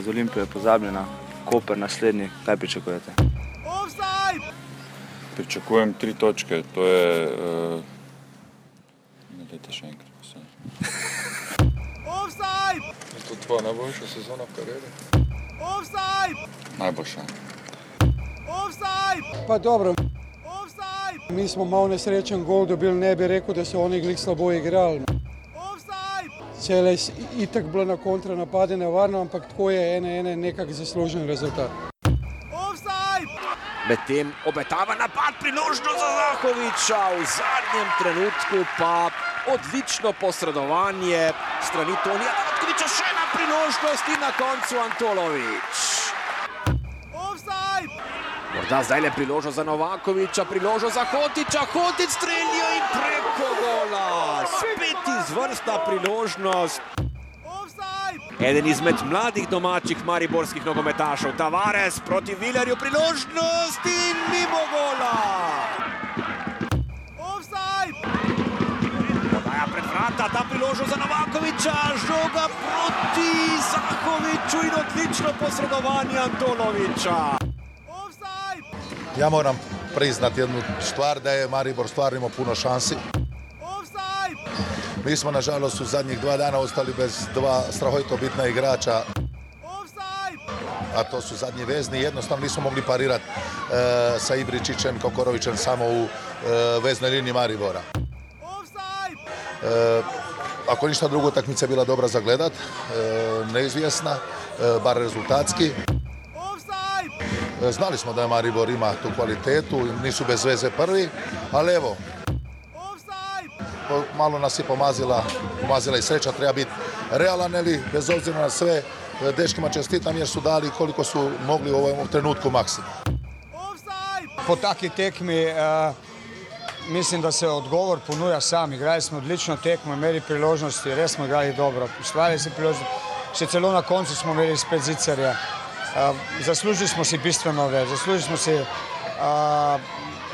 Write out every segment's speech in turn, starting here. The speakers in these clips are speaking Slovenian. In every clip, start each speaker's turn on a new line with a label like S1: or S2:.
S1: Z Olimpijo je pozabljena, Koper naslednji, kaj pričakujete?
S2: Pričakujem tri točke, to je. Uh, ne, dajte še enkrat. Je to tvoja najboljša sezona v karieri? Najboljša.
S3: Pa dobro. Mi smo malo nesrečen gol dobili, ne bi rekel, da so oni glih slabo igrali. Cele je itak bilo na kontra napade nevarno, ampak tako je ene, ene nekak zaslužen rezultat.
S4: Medtem obetava napad, priložnost za Zahoviča, v zadnjem trenutku pa odlično posredovanje strani Tonija Vatkoviča, še ena priložnost in na koncu Antolovič. Morda zdaj le priložnost za Novakoviča, priložnost za Hotiča, Hotič strelijo in preko gola. Spet izvrstna priložnost. Eden izmed mladih domačih mariborskih nogometašev, Tavares proti Vilerju, priložnost in mimo gola. Podaja pred vrata, ta priložnost za Novakoviča, žoga proti Zahoviču in odlično posredovanje Antoloviča.
S5: Ja moram priznati jednu stvar da je Maribor stvarno imao puno šansi. Mi smo nažalost u zadnjih dva dana ostali bez dva strahovito bitna igrača. A to su zadnji vezni, jednostavno nismo mogli parirati e, sa Ibričićem, Kokorovićem samo u e, veznoj liniji Maribora. E, ako ništa drugo, utakmica je bila dobra za gledat, e, neizvjesna, e, bar rezultatski. Znali smo da je Maribor ima tu kvalitetu, nisu bez veze prvi, ali evo, po- malo nas je pomazila, pomazila i sreća, treba biti realan, ali bez obzira na sve, dečkima čestitam jer su dali koliko su mogli u ovom trenutku maksimum.
S3: Po taki tekmi eh, mislim da se odgovor ponuja sam. Igrali smo odlično tekmo, imeli priložnosti, res smo igrali dobro. Ustvarili se priložnosti. Še celo na koncu smo imeli spet zicarja. Zaslužili smo si bistveno več. Zaslužili smo si eh,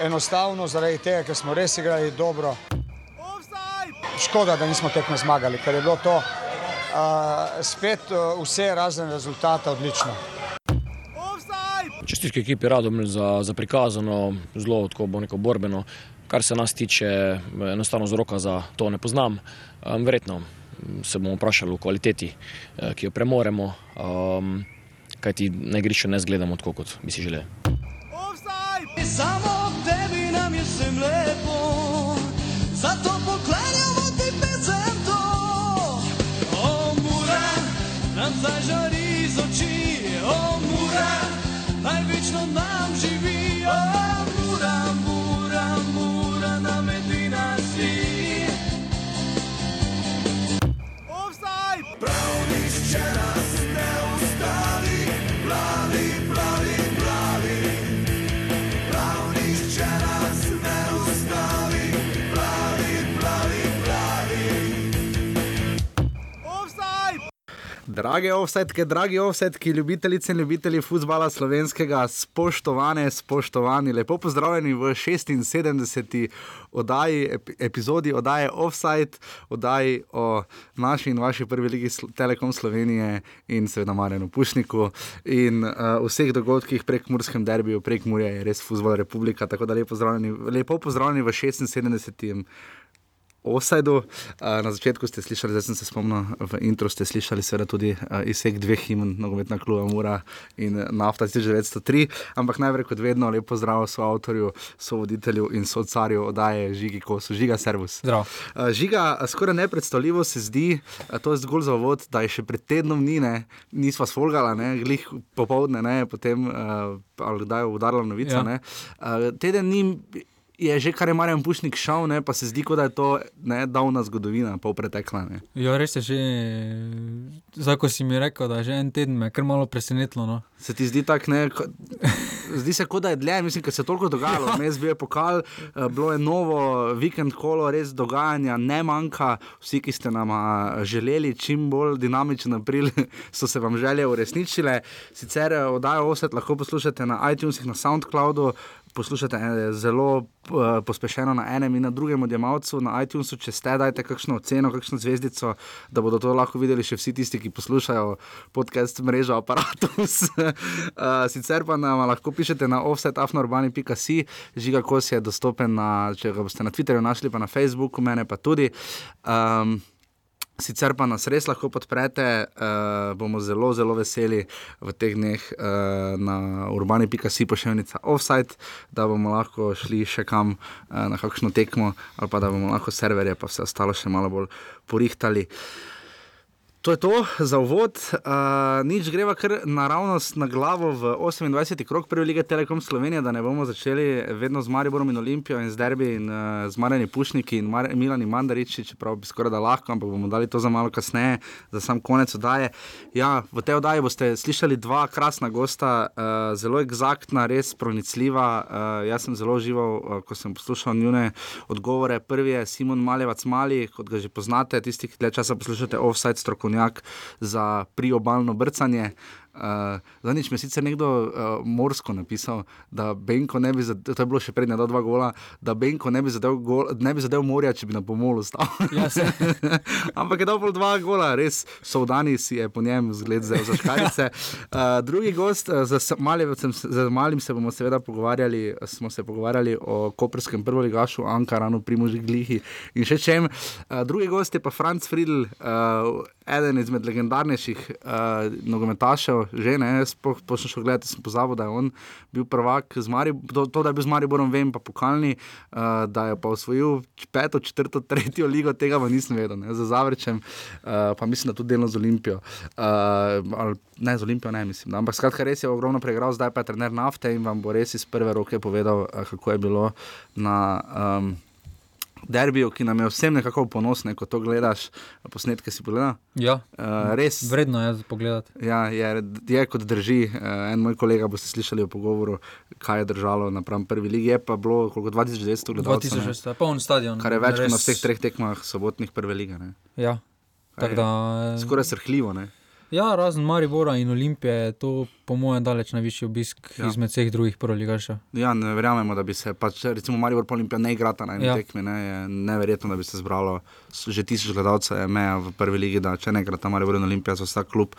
S3: enostavno zaradi tega, ker smo res igrali dobro. Škoda, da nismo tekme zmagali, ker je bilo to eh, spet eh, vse razen rezultata odlično.
S6: Čestitke ekipi Radomlj za, za prikazano, zelo tako bom rekel borbeno. Kar se nas tiče, enostavno z roka za to ne poznam. Verjetno se bomo vprašali o kvaliteti, eh, ki jo premoremo, um, kajti na igrišču ne zgledamo tako, kot bi si želeli.
S7: Samo tebi nam je vsem lepo,
S8: Drage offsetke, dragi offsetki, ljubitelice in ljubitelji futbola slovenskega, spoštovane, spoštovani, lepo pozdravljeni v 76. Oddaji, ep- epizodi oddaje Offside, oddaji o naši in vaši prvi ligi Sl- Telekom Slovenije in seveda Marjanu Pušniku in uh, vseh dogodkih prek Murskem derbiju, prek Murja je res futbol republika, tako da lepo pozdravljeni, lepo pozdravljeni v 76. Uh, na začetku ste slišali, zdaj sem se spomnil, v intro ste slišali seveda tudi izsek dveh imen, nogometna kluba Mura in eh, Nafta 1903, ampak najprej kot vedno lepo zdrav so avtorju, so voditelju in so carju oddaje Žigi Kosu. Žiga, servus.
S9: Zdrav.
S8: Žiga, skoraj nepredstavljivo se zdi, to je zgolj za vod, da je še pred tednom dni, ne, nisva sfolgala, ne, glih popovdne, ne, potem, ali kdaj je udarila novica,
S9: Ja.
S8: ne. Teden dni je že kar je Marjan Pušnik šel, ne, pa se zdi, da je to ne, davna zgodovina, pol pretekla. Ne.
S9: Ja, res je že, zdaj ko si mi rekel, da je že en teden, me kar malo presenetilo. No.
S8: Se ti zdi tako, ne? ko- Zdi se, kot da je dlje, mislim, ker se je toliko dogajalo. Mes bil je pokal, eh, bilo je novo, vikend kolo, res dogajanja, ne manjka. Vsi, ki ste nam a, želeli čim bolj dinamičen april, so se vam želje uresničile. Sicer eh, oddajo Oset lahko poslušate na iTunesih, na SoundCloudu. Poslušate eh, zelo eh, pospešeno na enem in na drugem odjemalcu, na iTunesu, če ste, dajte kakšno oceno, kakšno zvezdico, da bodo to lahko videli še vsi tisti, ki poslušajo podcast mrežo Apparatus. Eh, Sicer pa nam lahko pišete na offsetafnorbani.si, žiga kos je dostopen na, če ga boste na Twitterju našli, pa na Facebooku, mene pa tudi. Um, Sicer pa nas res lahko podprete, uh, bomo zelo, zelo veseli v teh dneh uh, na urbani.si pošiljnica offside, da bomo lahko šli še kam uh, na kakšno tekmo, ali pa da bomo lahko serverje, pa vse ostalo še malo bolj porihtali. To je to za uvod, uh, nič greva kar naravnost na glavo v 28. krok prve lige Telekom Slovenije, da ne bomo začeli vedno z Mariborom in Olimpijo in z Derbi in uh, z Marjani Pušniki in Mar Milani Mandariči, čeprav bi skoraj da lahko, ampak bomo dali to za malo kasneje, za sam konec oddaje. Ja, v tej oddaji boste slišali dva krasna gosta, uh, zelo egzaktna, res pronicljiva. Uh, jaz sem zelo užival, uh, ko sem poslušal njune odgovore. Prvi je Simon Maljevac Mali, kot ga že poznate, tisti, ki dlje časa poslušate offside strokovnjak za priobalno brcanje. Uh, Zadnjič mi je sicer nekdo uh, morsko napisal, da Benko ne bi zadev, to je bilo še prednja dva gola, da Benko ne bi zadev, gol, ne bi zadev morja, če bi na pomolu stal.
S9: Ja.
S8: Ampak je pol dva gola, res Saudani si je po njem zgled za škarice. Uh, drugi gost, z, Maljevcem, z Malim se bomo seveda pogovarjali, smo se pogovarjali o koprskem prvoligašu, Ankaranu, Primoži Glihi in še čem. Uh, drugi gost je pa Franz Friedl, uh, eden izmed legendarnejših uh, nogometašev, že ne, jaz po- šel gledati, sem pozabil, da je on bil prvak z Mariborom, to, to, da je bil z Mariborom, vem, pa pokalni, uh, da je pa osvojil peto, četrto, tretjo ligo, tega pa nisem vedel, ne, za Zavrčem, uh, pa mislim, da tudi delno z Olimpijo. Uh, ali, ne, z Olimpijo ne, mislim. Ampak skratka, res je ogromno preigral, zdaj pa je trener nafte in vam bo res iz prve roke povedal, uh, kako je bilo na. Um, Derbiju, ki nam je vsem nekako ponosno, ko to gledaš, posnetke si pogledal.
S9: Ja,
S8: Uh, res,
S9: vredno je pogledati.
S8: Ja, je, je kot drži. Uh, en moj kolega boste slišali v pogovoru, kaj je držalo napram prvi ligi. Je pa bilo koliko 2200 gledalcev. ne,
S9: 2006, poln stadion.
S8: Kar je več kot na
S9: res-
S8: vseh treh tekmah sobotnih prve lige. Ne.
S9: Ja. Tako da,
S8: Skoraj srhljivo. Ne.
S9: Ja, razen Maribora in Olimpije je to, po mojem, daleč najvišji obisk
S8: Ja.
S9: izmed vseh drugih prvoligašev.
S8: Ja, ne verjamemo, da bi se, pač, recimo, Marijo Olimpija ne igrata na eni ja. Tekmi. Ne, je neverjetno, da bi se zbralo že tisoč gledalcev, je meja v prvi ligi, da če ne igrata Marijo Olimpija, za vsak klub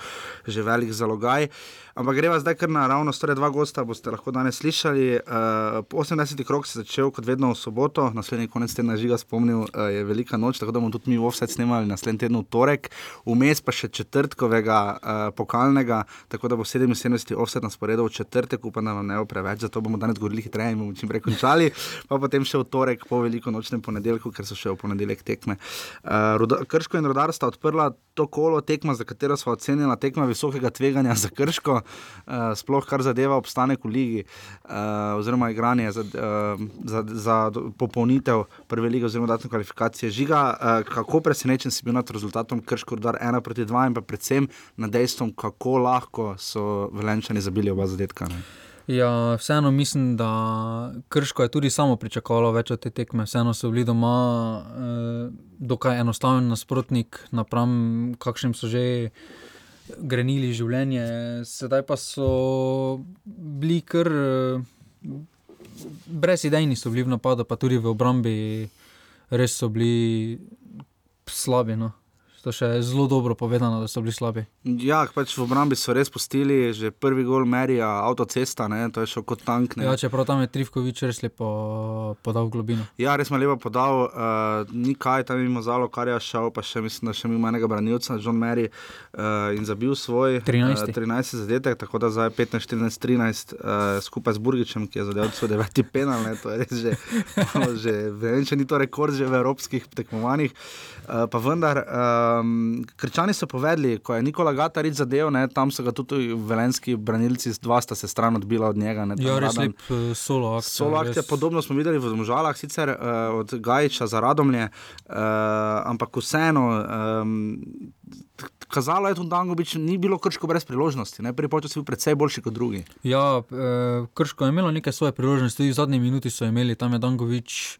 S8: že velik zalogaj. Ampak greva zdaj kar naravno, torej dva gosta boste lahko danes slišali. Uh, 80. krok se je začel kot vedno v soboto, naslednji konec tedna žiga spomnil, uh, je velika noč, tako da bomo tudi mi v offset snemali naslednji teden v torek, vmes pa še četrtkovega uh, pokalnega, tako da bo 77. offset na sporedu v četrtek, upam, da vam ne bo preveč, zato bomo danes govorili hitreje in bomo čim prej končali, pa potem še v torek po veliko nočnem ponedeljku, ker so še v ponedeljek tekme. Uh, Ruda- Krško in Rodar sta odprla to kolo tekma, za katero smo ocenili tekma visokega tveganja za Krško, sploh kar zadeva obstanek v ligi, uh, oziroma igranje za, uh, za, za popolnitev prve lige oziroma dodatne kvalifikacije. Žiga, kako presenečen si bil nad rezultatom Krško Rodar 1 proti 2 in pa predvsem nad dejstvom, kako lahko so velenčani zabili oba zadetka. Ne?
S9: Ja, vseeno mislim, da Krško je tudi samo pričakovalo več od te tekme. Vseeno so bili doma eh, dokaj enostaven nasprotnik, napram kakšnim so že grenili življenje. Sedaj pa so bili kar eh, brezidejni, so bili v napadu, pa tudi v obrambi, res so bili slabi. No. To še zelo dobro povedano, da so bili slabi.
S8: Ja, pač v obrambi so res postili, že prvi gol merija avtocesta, ne, to je šel kot tank. Ne.
S9: Ja, čeprav tam je Trivkovič res lepo podal v globino.
S8: Ja, res me lepo podal, uh, ni kaj tam mimo zalo, kar je šel, pa še mislim, da še mimo enega branilca, John Mary, uh, in zabil svoj
S9: 13..
S8: Uh, 13 zadetek, tako da zdaj 15, 14, 13 uh, skupaj z Burgičem, ki je zadeval svoj deveti penal, ne, to je res že, že vem, če ni to rekord že v evropskih tekmovanjih. Uh, pa vendar, um, krčani so povedali, ko je Nikola Gatarič zadev, ne, tam so ga tudi velenski branilci, dva sta se stran odbila od njega. Ne,
S9: Ja, res lep eh, solo akcija.
S8: Solo akcija,
S9: res-
S8: podobno smo videli v Domžalah, sicer uh, od Gajča za Radomlje, uh, ampak vseeno. Um, Kazalo je tudi, da Dangobič ni bilo krško brez priložnosti. Ne? Prvi počas je bil precej boljši kot drugi.
S9: Ja, eh, Krško je imelo nekaj svoje priložnosti, tudi v zadnji minuti so imeli, tam je Dangovič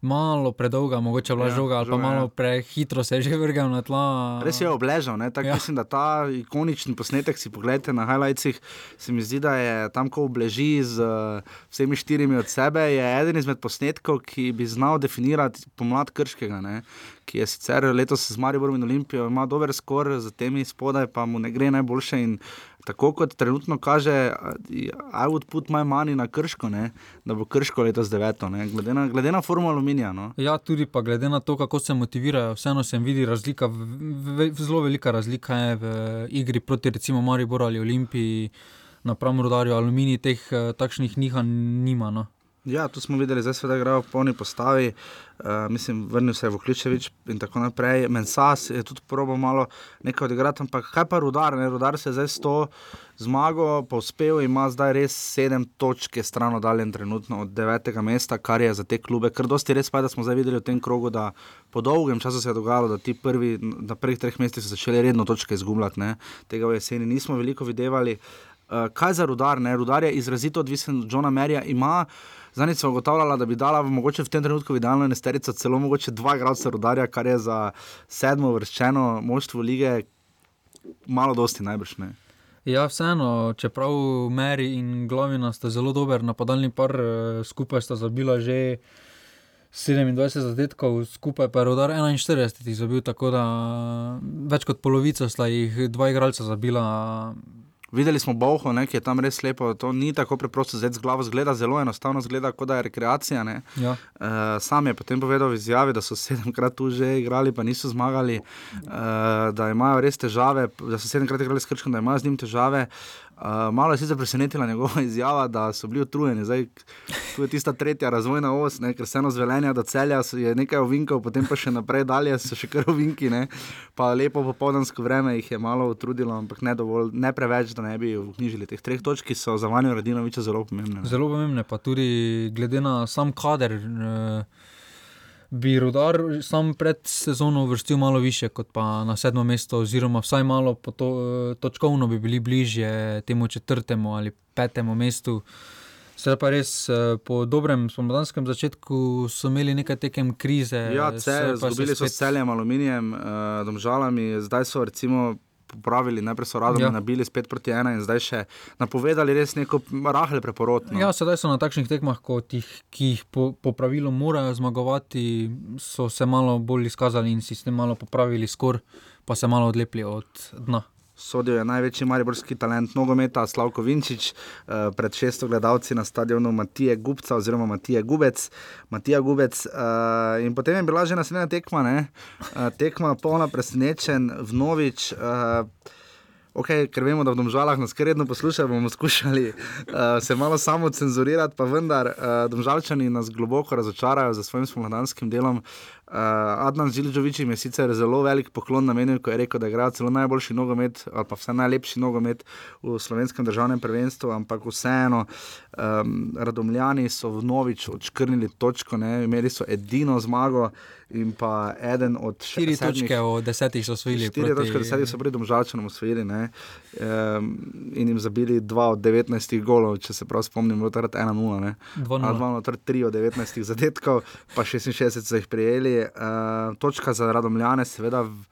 S9: malo predolga, mogoče bila
S8: Ja,
S9: ja, žoga, ali pa
S8: žoga, ja.
S9: malo prehitro se je že vrgel na tla.
S8: Res je obležal, ne? tako ja.
S9: Ja.
S8: mislim, da ta ikonični posnetek, si pogledajte na highlightsih, se mi zdi, da je tam, ko obleži z uh, vsemi štirimi od sebe, je eden izmed posnetkov, ki bi znal definirati pomlad Krškega, ne? ki je sicer letos z Mariborom in Olimpijo, ima dober skor, za temi spodaj pa mu ne gre najboljše. In tako kot trenutno kaže, uh, I would put my money na Krško, ne? da bo Krško letos deveto, ne? glede na, glede na formulo aluminija. No?
S9: Ja, tudi pa glede na to, kako se motivirajo, vseeno se vidi razlika, v, v, v, zelo velika razlika je v igri proti recimo Mariboru ali Olimpiji, napram rodarju aluminij, teh eh, takšnih nihanj nima. No.
S8: Ja, tu smo videli, zdaj se igrajo v polni postavi. Uh, mislim, vrnil se je Vokličevič in tako naprej. Mensas je tudi probo malo nekaj odigrati, ampak kaj pa rudar? Ne? Rudar se je zdaj s to zmago povzpel ima zdaj res sedem točk, je stran oddaljen trenutno od devetega mesta, kar je za te klube. Ker dosti res pa je, da smo zdaj videli v tem krogu, da po dolgem času se je dogajalo, da ti prvi, na prvih treh mestih so začeli redno točke izgubljati. Ne? Tega v jeseni nismo veliko videvali. Uh, kaj za rudar? Ne? Rudar je izrazito odvisen od Johna Merija. Ima, Zanič sem ugotavljala, da bi dala v, mogoče v tem trenutku idealno nesterico celo mogoče dva igralca rodarja, kar je za sedmo vrščeno moštvo lige malo dosti najbrž ne.
S9: Ja, vseeno, čeprav Meri in Glavina sta zelo dober napadalni par, eh, skupaj sta zabila že 27 zadetkov, skupaj pa je Rodar 41 jih zabil, tako da več kot polovico sta jih dva igralca zabila.
S8: Videli smo Boho, ne, ki je tam res lepo, to ni tako preprosto zdaj z glavo, zgleda zelo enostavno, zgleda kot da je rekreacija. ne.
S9: Ja.
S8: Uh, sam je potem povedal v izjavi, da so sedemkrat tu že igrali, pa niso zmagali, uh, da imajo res težave, da so sedemkrat igrali s Krškom, da imajo z njim težave. Uh, malo je sicer presenetila njegova izjava, da so bili utrujeni. Zdaj, tu je tista tretja razvojna os, ne, ker se eno zvelenja do celja je nekaj ovinkov, potem pa še naprej dalje so še kar ovinki. Ne. Pa lepo popoldansko vreme jih je malo utrudilo, ampak ne, dovolj, ne preveč, da ne bi vknjižili teh treh točk, ki so za Vanjo Radinoviča zelo pomembne. ne.
S9: Zelo pomembne, pa tudi glede na sam kader. Eh, Bi rodar sam pred sezono uvrstil malo više, kot pa na sedmo mesto, oziroma vsaj malo po to, eh, točkovno bi bili bližje temu četrtemu ali petemu mestu. Sedaj pa res eh, po dobrem spomladanskem začetku so imeli nekaj tekem krize.
S8: Ja, cel, zgubili so
S9: spet-
S8: s celjem, aluminijem, uh, domžalami, zdaj so recimo. Popravili, najprej so radom ja. Nabili spet proti ena in zdaj še napovedali res neko rahel preporod. No.
S9: Ja, sedaj so na takšnih tekmah, kot jih, ki jih po, po pravilu morajo zmagovati, so se malo bolj izkazali in si s tem malo popravili skor, pa se malo odlepili od dna.
S8: Sodijo je največji mariborski talent nogometa, Slavko Vinčič, eh, pred šeststo gledalci na stadionu Matije Gubca oziroma Matije Gubec. Matija Gubec eh, in potem je bila že naslednja tekma, ne? Eh, tekma polna presenečen, vnovič. Eh, Okay, ker vemo, da v domžalah nas redno poslušajo, bomo skušali uh, se malo samo cenzurirati, pa vendar uh, domžalčani nas globoko razočarajo za svojim spomladanskim delom. Uh, Adnan Zilžovič jim je sicer zelo velik poklon namenil, ko je rekel, da igra celo najboljši nogomet ali pa vse najlepši nogomet v slovenskem državnem prvenstvu, ampak vseeno um, radomljani so vnovič odškrnili točko, ne? imeli so edino zmago in pa eden od še
S9: Štiri točke od desetih so osvojili.
S8: Štiri
S9: proti-
S8: točke, desetih so pred domžalčanom osvojili ne, um, in jim zabili 2 od 19 golov, če se prav spomnim, bilo takrat 1-0. ne.
S9: 2:0.
S8: Ali 2-0, torej 3 od 19 zadetkov, pa 66 so jih prijeli. Uh, točka za radomljane, seveda. v-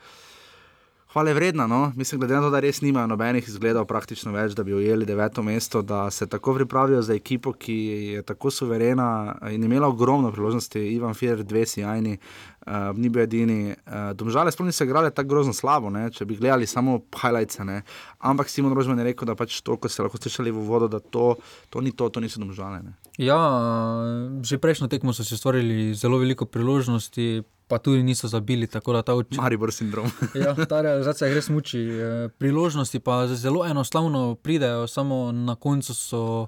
S8: Hvale vredna, no? mislim, glede na to, da res nimajo nobenih izgledov, praktično več, da bi ujeli deveto mesto, da se tako pripravijo za ekipo, ki je tako suverena in imela ogromno priložnosti, Ivan Fier, dve sijajni, uh, ni bil edini. Uh, domžale sploh niso igrali tako grozno slabo, ne? če bi gledali samo highlights. Ne? Ampak Simon Rožman je rekel, da pač to, ko ste lahko slišali v vodo, da to, to ni to, to niso domžale. Ne?
S9: Ja, že prejšnjo tekmo so si ustvarili zelo veliko priložnosti, pa tudi niso zabili. tako da ta uči-
S8: Maribor sindrom.
S9: Ja, ta realizacija res muči. Eh, Priložnosti pa zelo enostavno pridejo, samo na koncu so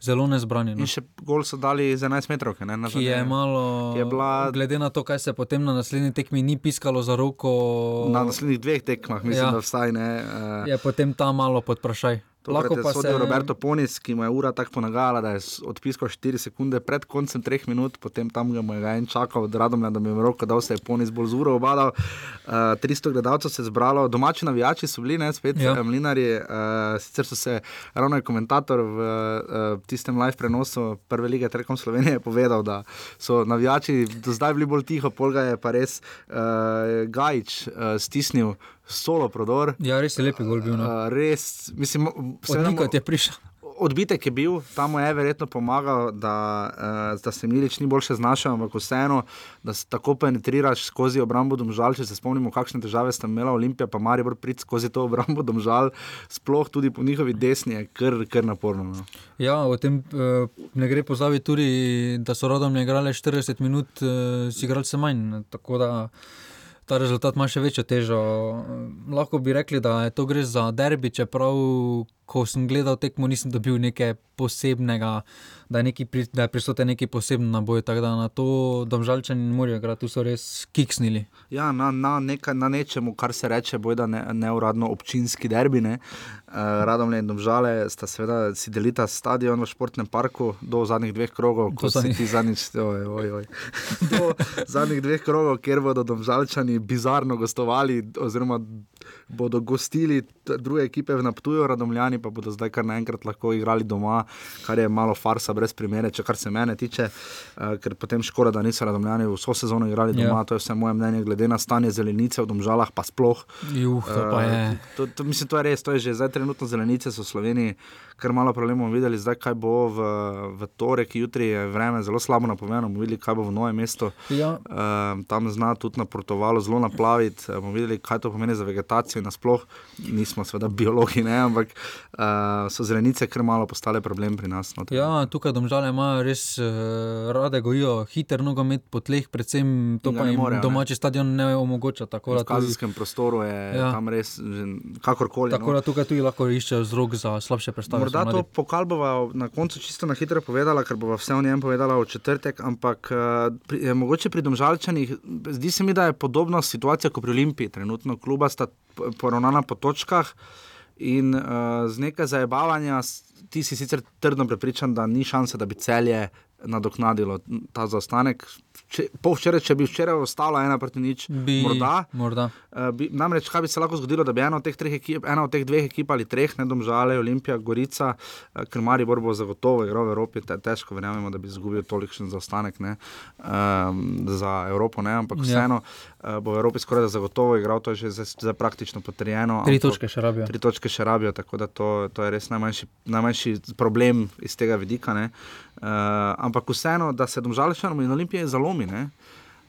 S9: zelo nezbrani. No.
S8: In še gol so dali z 11 metrov, ne? na
S9: Ki je malo,
S8: ki je bila-
S9: glede na to, kaj se potem na naslednji tekmi ni piskalo za roko,
S8: Na naslednjih dveh tekmah, mislim,
S9: ja.
S8: da vsaj ne. Uh,
S9: je potem ta malo pod vprašaj. Lahko
S8: je
S9: pa se-
S8: Roberto Ponis, ki mu je ura tako ponagala, da je odpiskal 4 sekunde pred koncem 3 minut, potem tam ga je en čakal od Radomlja, da bi mu roko dal, se je Ponis bolj z uro obadal. Uh, 300 gledalcev se je zbralo, domači navijači so bili, ne, spet
S9: Ja.
S8: ja. mlinari. Uh, sicer so se, ravno je komentator v uh, tistem live prenosu Prve lige Telekom Slovenije povedal, da so navijači do zdaj bili bolj tiho, pol ga je pa res uh, Gajič uh, stisnil solo prodor.
S9: Ja, res je lepi gol bil. No.
S8: Res, mislim, mo-
S9: Odbitek je prišel.
S8: Odbitek je bil, tam mu je verjetno pomagal, da, uh, da se Milič ni boljše znašel, ampak vseeno, da se tako penetriraš skozi obrambo domžal. Če se spomnimo, kakšne težave sta imela Olimpija, pa Maribor prid skozi to obrambo domžal, sploh tudi po njihovi desni, je kar, kar naporno. No.
S9: Ja, o tem uh, ne gre pozabiti tudi, da so rodom igrali 40 minut, uh, si igrali se manj. Tako da ta rezultat ima še večjo težo. Lahko bi rekli, da je to gre za derbi, čeprav ko sem gledal tekmo, nisem dobil nekaj posebnega, da je, neki, da je prisoten neki poseben naboj. Tako da na to domžalčani ne morejo igrati, tu so res kiksnili.
S8: Ja, na, na, nekaj, na nečemu, kar se reče, bojda ne, neuradno občinski derbi. Ne. Uh, Radomlje in Domžale sta seveda si delita stadion v športnem parku do zadnjih dveh krogov, kot si ti zadnjič, oj, oj, oj. do zadnjih dveh krogov, kjer bodo Domžalčani bizarno gostovali, oziroma bodo gostili druge ekipe v Naptuju, Radomljani pa bodo zdaj kar naenkrat lahko igrali doma, kar je malo farsa, brez primere, če kar se mene tiče, uh, ker potem škoda, da niso Radomljani vso sezono igrali doma,
S9: Ja.
S8: ja. to je vse moje mnenje, glede na stanje zelenice v Domžalah, pa sploh.
S9: Juh, to pa je.
S8: Eh, To, to, mislim, to je res, to je že zdaj trenutno zelenice so v Sloveniji, kar malo problemov videli, zdaj kaj bo v, v torek, jutri je vreme zelo slabo napovedano, bomo videli, kaj bo v novem mestu.
S9: Ja.
S8: Uh, tam zna tudi na portovalu zelo naplaviti, uh, bomo videli, kaj to pomeni za vegetacijo nasploh. Nismo seveda biologi, ne, ampak uh, so zelenice kar malo postale problem pri nas. No,
S9: Ja, tukaj domžale imajo res uh, rade gojijo hiter nogomet po tleh, predvsem to pa
S8: ne
S9: jim
S8: morejo, ne.
S9: domači stadion ne omogoča. Tako
S8: V kazenskem prostoru je
S9: ja.
S8: tam res že kakorkoli.
S9: tako
S8: no.
S9: da tukaj tudi lahko iščejo vzrok za slabše predstave.
S8: Morda to
S9: mladi.
S8: pokal bova na koncu čisto na hitro povedala, ker bova vse o njem povedala v četrtek, ampak eh, pri, je, mogoče pri domžalčanih, zdi se mi, da je podobna situacija kot pri Olimpiji. Trenutno kluba sta poravnana po točkah in uh, z nekaj zajebavanja, ti si sicer trdno prepričan, da ni šanse, da bi celje nadoknadilo ta zaostanek. Po včeraj, če bi včeraj ostalo ena proti nič,
S9: Bi,
S8: morda.
S9: morda.
S8: Uh, bi, namreč, kaj bi se lahko zgodilo, da bi ena od teh, ekip, ena od teh dveh ekip ali treh, ne domžale, Olimpija, Gorica, uh, ker Maribor bo zagotovo igral v Evropi, te, težko verjamemo, da bi izgubil tolikšen zaostanek ne, um, za Evropo, ne, ampak
S9: Ja.
S8: vseeno uh, bo v Evropi skoraj zagotovo igral, to je že zdaj, zdaj praktično potrjeno.
S9: Tri
S8: ampak-
S9: točke še rabijo.
S8: Tri točke še rabijo, tako da to, to je res najmanjši, najmanjši problem iz tega vidika. ne. Uh, ampak vseeno, da se domžalčanom in olimpije zalomi. Ne?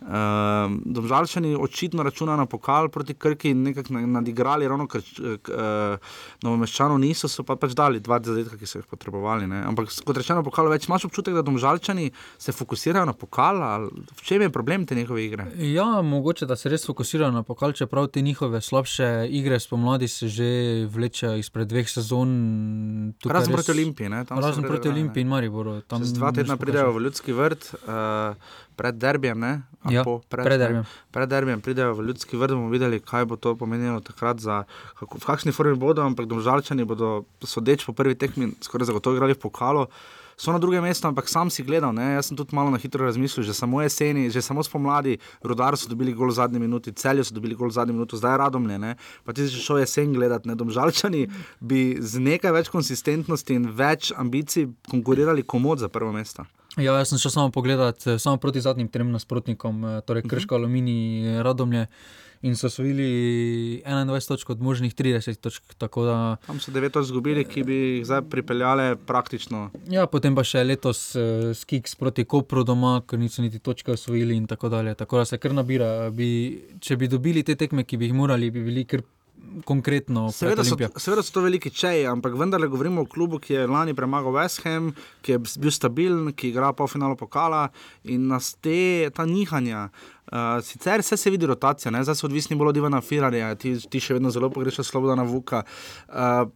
S8: Uh, Domžalčani očitno računajo na pokal proti Krki in nekako na- nadigrali, ravno ker uh, novomeščanov niso, so pa pač dali dva zadetka, ki so jih potrebovali. Ne? Ampak kot rečeno, pokal več imaš občutek, da Domžalčani se fokusirajo na pokal, ali v čem je problem te njihove igre?
S9: Ja, mogoče da se res fokusirajo na pokal, čeprav te njihove slabše igre spomladi se že vlečejo izpred dveh sezon.
S8: Razen proti Olimpiji. ne, tam
S9: Razen proti. Olimpiji in Mariboru. tam
S8: Čez dva tedna pridejo v Ljudski vrt, uh, pred derbijem. Ne? A
S9: Ja,
S8: po-
S9: pred derbijem.
S8: Pred derbijem pridejo v Ljudski vrt, bomo videli, kaj bo to pomenilo takrat, za, kako, v kakšni formi bodo, ampak domžalčani bodo, sodeč po prvi tekmi, skoraj zagotovo igrali v pokalu. So na drugem mestu, ampak sam si gledal. Ne? Jaz sem tudi malo na hitro razmislil, že samo jeseni, že samo spomladi, rodar so dobili gol v zadnji minuti, celje so dobili gol v zadnji minuti, zdaj radomlje. Ne? Pa ti si šel jesen gledati, ne domžalčani bi z nekaj več konsistentnosti in več ambicij konkurirali komod za prvo mesto.
S9: Ja, jaz sem šel samo pogledat, eh, samo proti zadnjim trem nasprotnikom, eh, torej Krško, Aluminij, Radomlje. In so osvojili 21 točk od možnih 30 točk. Da,
S8: Tam so devet točk izgubili, ki bi jih zdaj pripeljale praktično.
S9: ja, potem pa še letos uh, Skiks proti Kopru doma, ker niso niti točke osvojili in tako dalje. Tako da se kar nabira. Bi, če bi dobili te tekme, ki bi jih morali, bi bili kar konkretno pred
S8: Seveda so,
S9: Olimpijo.
S8: seveda so to veliki čeji, ampak vendarle govorimo o klubu, ki je lani premagal West Ham, ki je bil stabilen, ki igra po finalu pokala in nas te, ta nihanja. Uh, sicer vse se vidi rotacija, ne? zdaj so odvisni bolj od Ivana Firarja, ti, ti še vedno zelo pogrešaš Slobodana Vuka. Uh,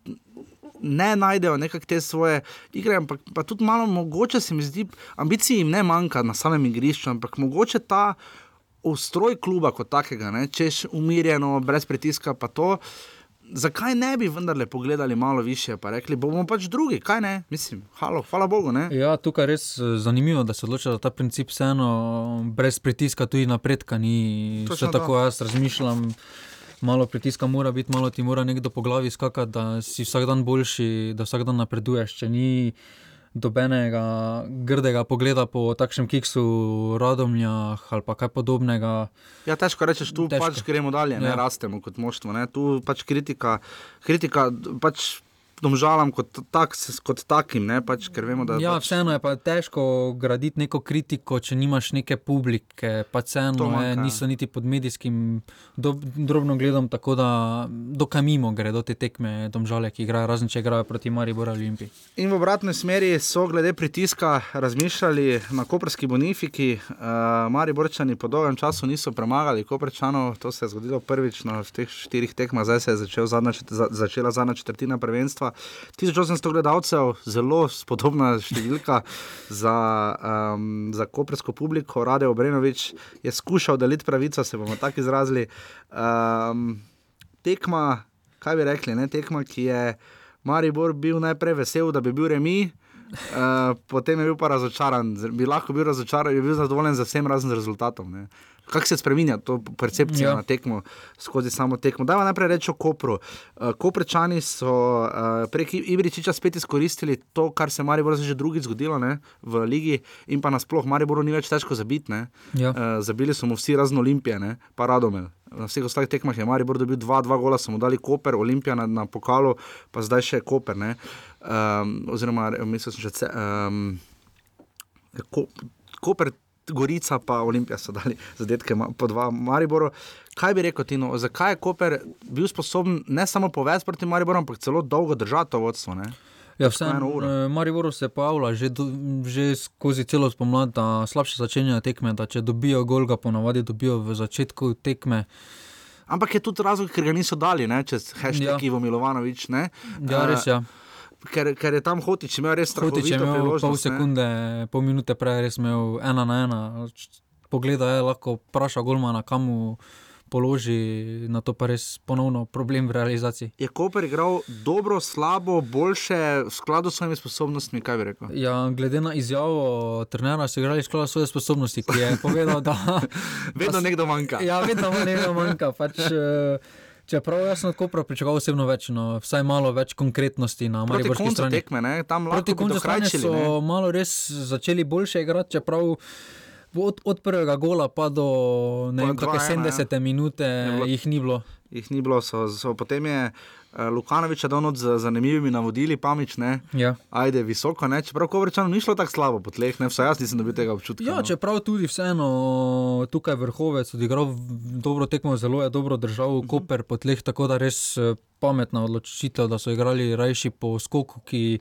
S8: Ne najdejo nekako te svoje igre, ampak pa tudi malo mogoče se mi zdi, ambicij jim ne manjka na samem igrišču, ampak mogoče ta ustroj kluba kot takega, ne, češ umirjeno, brez pritiska, pa to. zakaj ne bi vendarle pogledali malo više, pa rekli, bomo pač drugi, kaj ne, mislim, halo, hvala Bogu. Ne?
S9: Ja, tukaj je res eh, zanimivo, da se odloča za ta princip, vseeno brez pritiska tudi napredka ni.
S8: Točno to.
S9: tako jaz razmišljam. Malo pritiska mora biti, malo ti mora nekdo po glavi skakati, da si vsak dan boljši, da vsak dan napreduješ. Če ni dobenega grdega pogleda po takšnem kiksu, radomljah ali pa kaj podobnega.
S8: Ja, težko rečeš, tu težko. Pač gremo dalje, ne
S9: Ja.
S8: rastemo kot moštvo. Ne? Tu pač kritika, kritika pač domžalam kot, tak, kot takim, ne? pač, vemo, da
S9: Ja,
S8: pač,
S9: vseeno je pa težko graditi neko kritiko, če nimaš neke publike. Pa vseeno je,
S8: ja.
S9: niso niti pod medijskim do, drobno gledom, tako da dokaj mimo gredo te tekme, domžale, ki igrajo, razen če igrajo proti Mariboru Olimpiji.
S8: In v obratni smeri so glede pritiska razmišljali na koperski bonifiki. Uh, Mariborčani po dolgem času niso premagali Koperčanov, to se je zgodilo prvič na teh štirih tekmah, zdaj se je začel zadnja, začela zadnja četrtina prvenstva. 1800 gledalcev, zelo spodobna številka za, um, za kopersko publiko. Rade Obrenovič je skušal deliti pravico, se bomo tako izrazili. Um, tekma, kaj bi rekli, ne? tekma, ki je Maribor bil najprej vesel, da bi bil remi. Uh, potem je bil pa razočaran, bi lahko bil razočaran, je bil zadovoljen z vsem razen z rezultatom. ne. Kako se spremenja to percepcija ja. Na tekmo, skozi samo tekmo? Dajmo najprej reči o Kopru. Uh, Koprečani so uh, prek Ibričiča spet izkoristili to, kar se Mariboru že drugič zgodilo ne, v ligi, in pa nasploh Mariboru ni več težko zabiti.
S9: Ja.
S8: Uh, zabili so mu vsi razen Olimpije, ne, pa Radomel. Na vseh ostalih tekmah je Maribor dobil dva, dva gola, so mu dali Koper, Olimpija na, na pokalu, pa zdaj še Koper. Ne. Um, oziroma, mislim, že ce, um, ko, Koper, Gorica, pa Olimpija so dali zadetke po dva Mariboru. Kaj bi rekel, Tino, zakaj je Koper bil sposoben ne samo povesti proti Mariboru, ampak celo dolgo držati to vodstvo? Ne?
S9: Ja, vseeno, Mariboru se pojavlja že, do, že skozi celo spomlad, da slabše začenjajo tekme, da če dobijo gol, ga ponavadi dobijo v začetku tekme.
S8: Ampak je tudi razlog, ker ga niso dali, ne? čez hashtag
S9: Ja.
S8: Ivo Milovanovič. Ne?
S9: Ja, res je. Ja.
S8: Ker, ker je tam Hotič imel res
S9: Hotič je imel pol
S8: ne.
S9: sekunde, pol minute prej, res imel ena na ena. Pogleda je, lahko vpraša Golmana, kam mu položi, na to pa res ponovno problem v realizaciji.
S8: Je Koper igral dobro, slabo, boljše, v skladu s svojimi sposobnostmi, kaj bi rekel?
S9: Ja, glede na izjavo trenera, so igrali skladu svoje sposobnosti, ki je povedal, da.
S8: Vedno nekdo manjka.
S9: Ja, vedno nekaj manjka. Pač, eh, čeprav jaz sem Kopra pričakoval osebno več, no, vsaj malo več konkretnosti na Mariborski strani.
S8: tekme, ne? tam lahko
S9: Proti koncu strani so
S8: ne.
S9: malo res začeli boljše igrati, čeprav od, od prvega gola pa do ne vem,
S8: 2:1,
S9: kakšne 70 minute
S8: bilo-
S9: jih ni bilo.
S8: Jih ni bilo, so, so, potem je Lukanovič dal noč z zanimivimi navodili, pamične.
S9: Ja.
S8: Ajde, visoko, ne? čeprav Kovrčano ni šlo tako slabo po tleh, ne? vsaj jaz nisem dobil tega občutka.
S9: Ja,
S8: no.
S9: čeprav tudi vseeno tukaj vrhovec odigral dobro tekmo, zelo je dobro držal
S8: Mhm.
S9: uh -huh. Koper po tleh, tako da res eh, pametna odločitev, da so igrali rajši po skoku, ki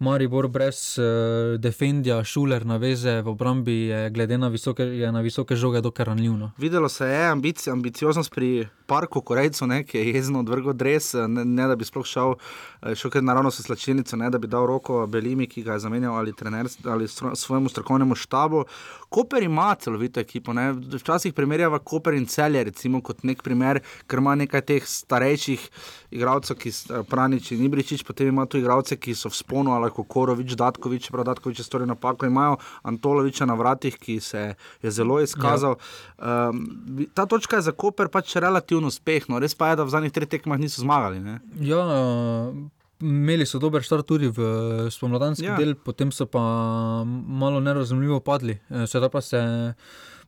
S9: Maribor brez uh, defendija, šuler na veze v obrambi je glede na visoke, je na visoke žoge dokaj ranljiv. No.
S8: Videlo se je ambic, ambicioznost pri parku Korejcu, ne, ki je jezno odvrgel dres, ne, ne da bi sploh šel, eh, šel kar naravno s slačilnico, ne da bi dal roko Belimi, ki ga je zamenjal ali, trener, ali stro, svojemu strokovnemu štabu. Koper ima celovito ekipo. Ne. Včasih primerjava Koper in celje, recimo kot nek primer, ker ima nekaj teh starejših igralcev, ki so Pranič in Ibričič, potem ima tu igralce, ki so v sponu, ali Kokorovič, Datkovič, prav Datkovič je storil napako, imajo Antoloviča na vratih, ki se je zelo izkazal. Ja. Um, ta točka je za Koper pač relativno uspeh, no res pa je, da v zadnjih treh tekmah niso zmagali. Ne?
S9: Ja, imeli so dober start tudi v spomladanski
S8: Ja.
S9: del, potem so pa malo nerazumljivo padli. Eh, Sedaj pa se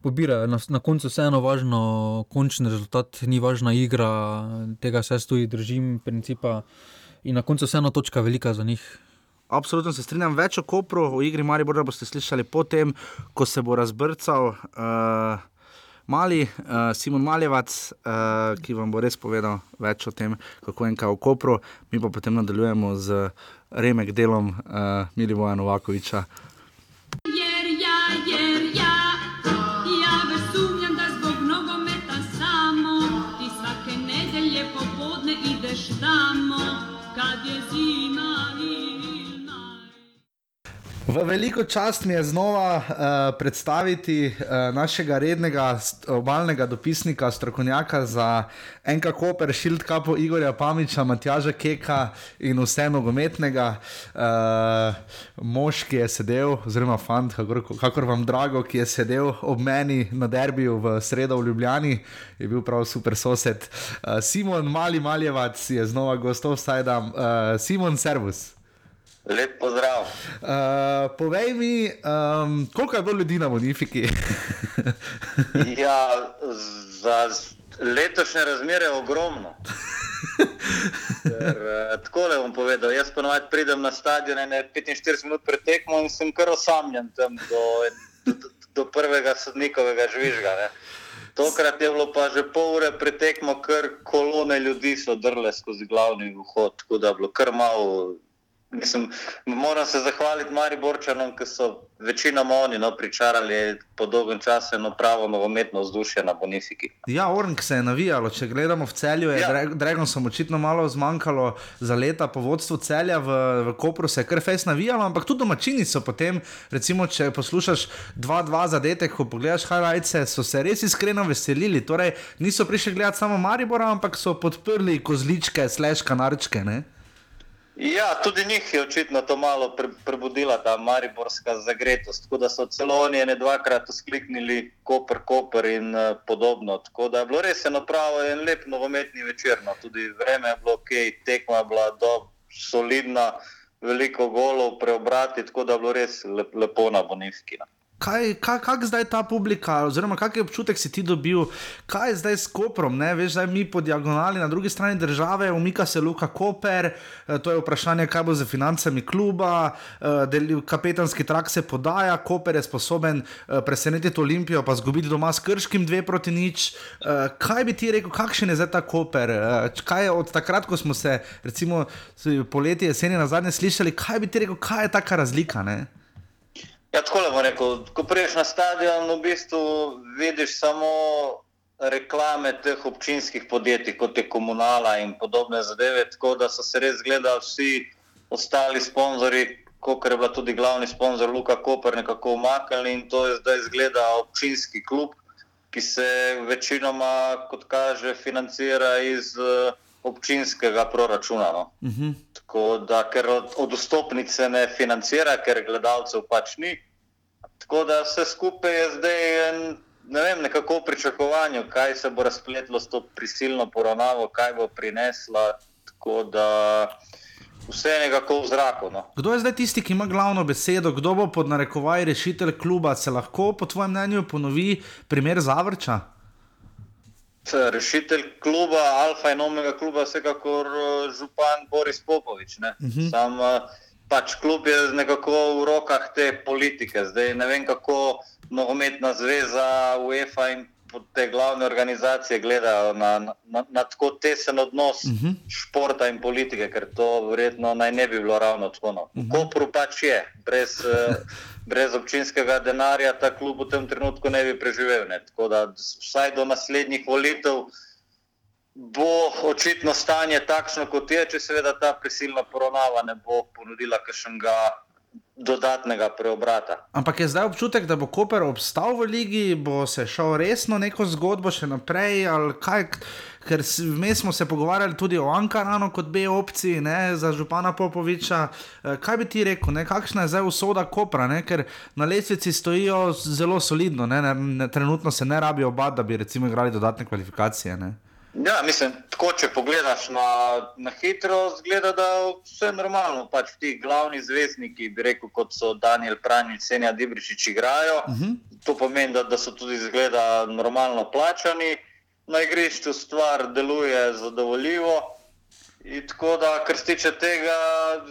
S9: pobirajo. Na, na koncu vseeno važno, končni rezultat, ni važna igra, tega se tudi držim, principa. In na koncu vseeno točka velika za njih.
S8: Absolutno se strinjam, več o Kopru, o igri Maribora boste slišali potem, ko se bo razbrcal uh, mali uh, Simon Maljevac, uh, ki vam bo res povedal več o tem, kako in kaj v Kopru. Mi pa potem nadaljujemo z remek delom uh, Milivoja Novakoviča. V veliko čast mi je znova uh, predstaviti uh, našega rednega obalnega dopisnika, strokovnjaka za NK Koper, Shield Kapo Igorja Pamiča, Matjaža Keka in vse nogometnega. Uh, mož, ki je sedel, oziroma fant, kakor, kakor vam drago, ki je sedel ob meni na derbiju v sredo v Ljubljani, je bil prav super sosed. Uh, Simon Mali Maljevac je znova gostov, vsaj da. Uh, Simon, servus.
S10: Lep pozdrav.
S8: Uh, povej mi, um, koliko je bilo ljudi na Bonifiki?
S10: Ja, za letošnje razmere je ogromno. Ker, eh, takole bom povedal, jaz ponovadi pridem na stadion ene 45 minut pred tekmo in sem kar osamljen tam do, do, do prvega sodnikovega žvižga. Ne. Tokrat je bilo pa že pol ure pred tekmo, kar kolone ljudi so drle skozi glavni vhod, tako da je bilo kar malo. Mislim, moram se zahvaliti Mariborčanom, ki so večinoma oni no, pričarali po dolgem času eno pravo nogometno vzdušje na Bonifiki.
S8: Ja, Ornk se je navijalo. Če gledamo v celju, je ja. Dragonom očitno malo zmanjkalo za leta po vodstvu celja, v, v Kopru se je kar fes navijalo, ampak tudi domačini so potem, recimo, če poslušaš 2-2 zadetek, ko pogledaš Harajce, so se res iskreno veselili. Torej, niso prišli gledati samo Maribora, ampak so podprli kozličke, slash kanarčke. Ne?
S10: Ja, tudi njih je očitno to malo pre, prebudila ta mariborska zagretost. Tako da so celo oni ene dvakrat uskliknili Koper, Koper in uh, podobno. Tako da je bilo res eno pravo in lep nogometni večer. No. Tudi vreme je bilo ok, tekma je bila dob, solidna, veliko golov preobrati, tako da je bilo res lep, lepo na Bonifiki. No.
S8: Kaj, kaj, kaj zdaj ta publika, oziroma kakšen občutek si ti dobil, kaj je zdaj s Koprom? Ne? Veš, zdaj mi po diagonali na drugi strani države, umika se Luka Koper, eh, to je vprašanje, kaj bo z financami kluba, eh, kapetanski trak se podaja, Koper je sposoben eh, presenetiti Olimpijo, pa zgubiti doma s Krškim dve proti nič. Kaj bi ti rekel, kakšen je zdaj ta Koper? Kaj je od takrat, ko smo se, recimo, poleti, jeseni na zadnje slišali, kaj bi ti rekel, kaj je taka razlika? Ne?
S10: Ja, tako bom rekel. Ko priješ na stadion, v bistvu vidiš samo reklame teh občinskih podjetij, kot je komunala in podobne zadeve. Tako da so se res gledali vsi ostali sponzorji, kot je bila tudi glavni sponzor Luka Koper, nekako umaknili in to je zdaj zgleda občinski klub, ki se večinoma, kot kaže, financira iz uh, občinskega proračuna. No.
S8: Uh -huh.
S10: Tako da, ker od, od vstopnice ne financira, ker gledalcev pač ni. Tako da vse skupaj je zdaj en, ne vem, nekako v pričakovanju, kaj se bo razpletlo s to prisilno poravnavo, kaj bo prinesla. Tako da vse je nekako v zraku. No.
S8: Kdo je zdaj tisti, ki ima glavno besedo, kdo bo pod narekovaj rešitelj kluba? Se lahko, po tvojem mnenju, ponovi primer Zavrča?
S10: Rešitelj kluba, alfa in omega kluba, vsekakor eh, župan Boris Popovič. Uh -huh. Sam eh, pač klub je nekako v rokah te politike. Zdaj ne vem, kako nogometna zveza, UEFA in te glavne organizacije gledajo na, na, na, tako tesen odnos uh -huh. športa in politike, ker to verjetno naj ne bi bilo ravno tako. No. Uh -huh. Kopru pač je, brez. Brez občinskega denarja ta klub v tem trenutku ne bi preživel. Ne. Tako da vsaj do naslednjih volitev bo očitno stanje takšno, kot je, če seveda ta prisilna poravnava ne bo ponudila kakšnega dodatnega preobrata.
S8: Ampak je zdaj občutek, da bo Koper obstal v ligi, bo se šel resno neko zgodbo še naprej, ali kaj. Ker vmes smo se pogovarjali tudi o Ankaranu kot B opciji ne, za župana Popoviča. Kaj bi ti rekel, ne, kakšna je zdaj usoda Kopra, ne, ker na lesvici stojijo zelo solidno, ne, ne, ne, trenutno se ne rabijo obati, da bi recimo igrali dodatne kvalifikacije. Ne.
S10: Ja, mislim, tako če pogledaš na, na hitro, zgleda, da vse normalno. Pač ti glavni zvezdniki, bi rekel, kot so Daniel Pranjič, Senja Dibričič, igrajo. Uh -huh. To pomeni, da, da so tudi zgleda normalno plačani na igrišču stvar deluje zadovoljivo. In tako da, kar se tiče tega,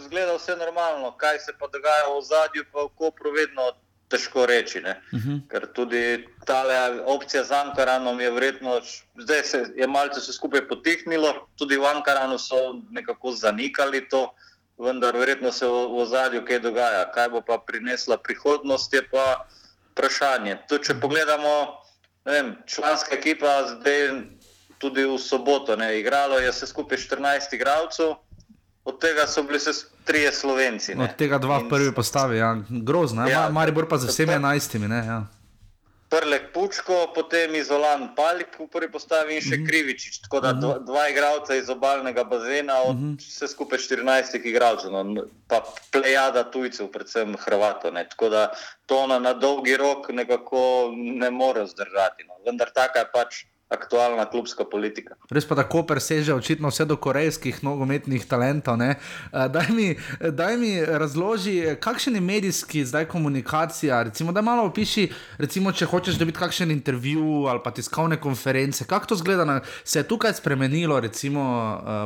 S10: zgleda vse normalno. Kaj se pa dogaja v zadju, pa v Kopru, vedno težko reči. Uh -huh. Ker tudi ta opcija z Ankaranom je vredno, zdaj se je malce vse skupaj potihnilo, tudi v Ankaranu so nekako zanikali to, vendar verjetno se v, v zadju kaj dogaja. Kaj bo pa prinesla prihodnost, je pa vprašanje. To, če pogledamo vem, članska ekipa zdaj tudi v soboto. Ne, igralo je vse skupaj 14 igralcev, od tega so bili se trije Slovenci. Ne?
S8: Od tega dva v prvi postavi, ja. grozno. Ja. Maribor pa z vsemi enajstimi. Ne, ja.
S10: Prlek Pučko, potem Izolan Palik v prvi postavi in še
S8: Mhm.
S10: Krivičič. Tako da dva, dva igralca iz obalnega bazena, od
S8: Mhm.
S10: vse skupaj 14 igralcev, no, pa plejada tujcev, predvsem Hrvatov. ne. Tako da to na, na dolgi rok nekako ne more zdržati. No. Vendar taka je pač aktualna klubska politika.
S8: Res pa, da Koper seže očitno vse do korejskih nogometnih talentov. ne. Daj mi, daj mi razloži, kakšen je medijski zdaj komunikacija. Recimo, da malo opiši, recimo, če hočeš dobiti kakšen intervju ali pa tiskovne konference. Kako to zgleda? Na, se je tukaj spremenilo recimo,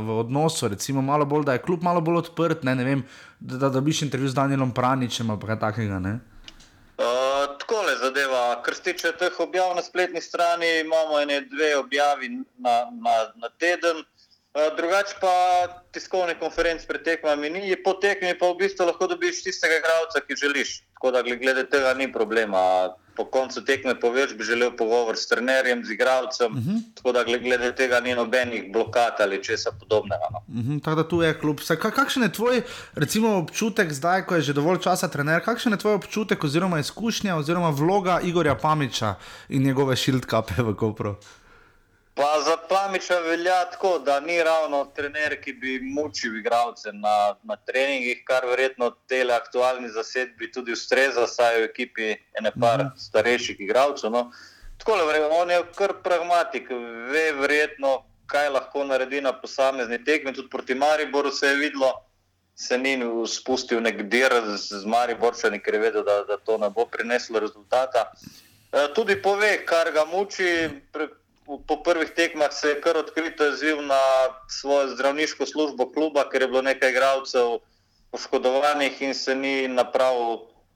S8: v odnosu, recimo, malo bolj, da je klub malo bolj odprt, ne, ne vem, da, da dobiš intervju z Danielom Praničem ali kaj takega. Ne?
S10: Takole zadeva, kar se tiče teh objav na spletni strani, imamo ene dve objavi na, na, na teden. Uh, drugače pa tiskovne konference pred tekmami ni, po tekmi pa v bistvu lahko dobiš tistega igralca, ki želiš. Tako da glede- tega ni problema. Po koncu tekme poveš, bi želel pogovor s trenerjem, z igralcem, uh -huh. tako da glede- tega ni nobenih blokad ali česa podobnega. No.
S8: Mhm, tako da tu je klub. Saj, ka- kakšen je tvoj recimo, občutek zdaj, ko je že dovolj časa trener? Kakšen je tvoj občutek oziroma izkušnja oziroma vloga Igorja Pamiča in njegove šildkape v Kopru?
S10: Pa za Pamiča velja tako, da ni ravno trener, ki bi mučil igralce na, na treningih, kar verjetno tele aktualni zasedbi tudi ustreza, saj je v ekipi ene par
S11: Mhm.
S10: starejših igralcev. No. Tako le, on je kar pragmatik, ve verjetno, kaj lahko naredi na posamezni tekmi. Tudi proti Mariboru se je videlo, se ni spustil nek dir z, z Mariborčani, ker je vedel, da, da to ne bo prineslo rezultata. E, Tudi pove, kar ga muči. Pre- Po prvih tekmah se je kar odkrito izziv na svojo zdravniško službo kluba, ker je bilo nekaj igralcev poškodovanih in se ni na prav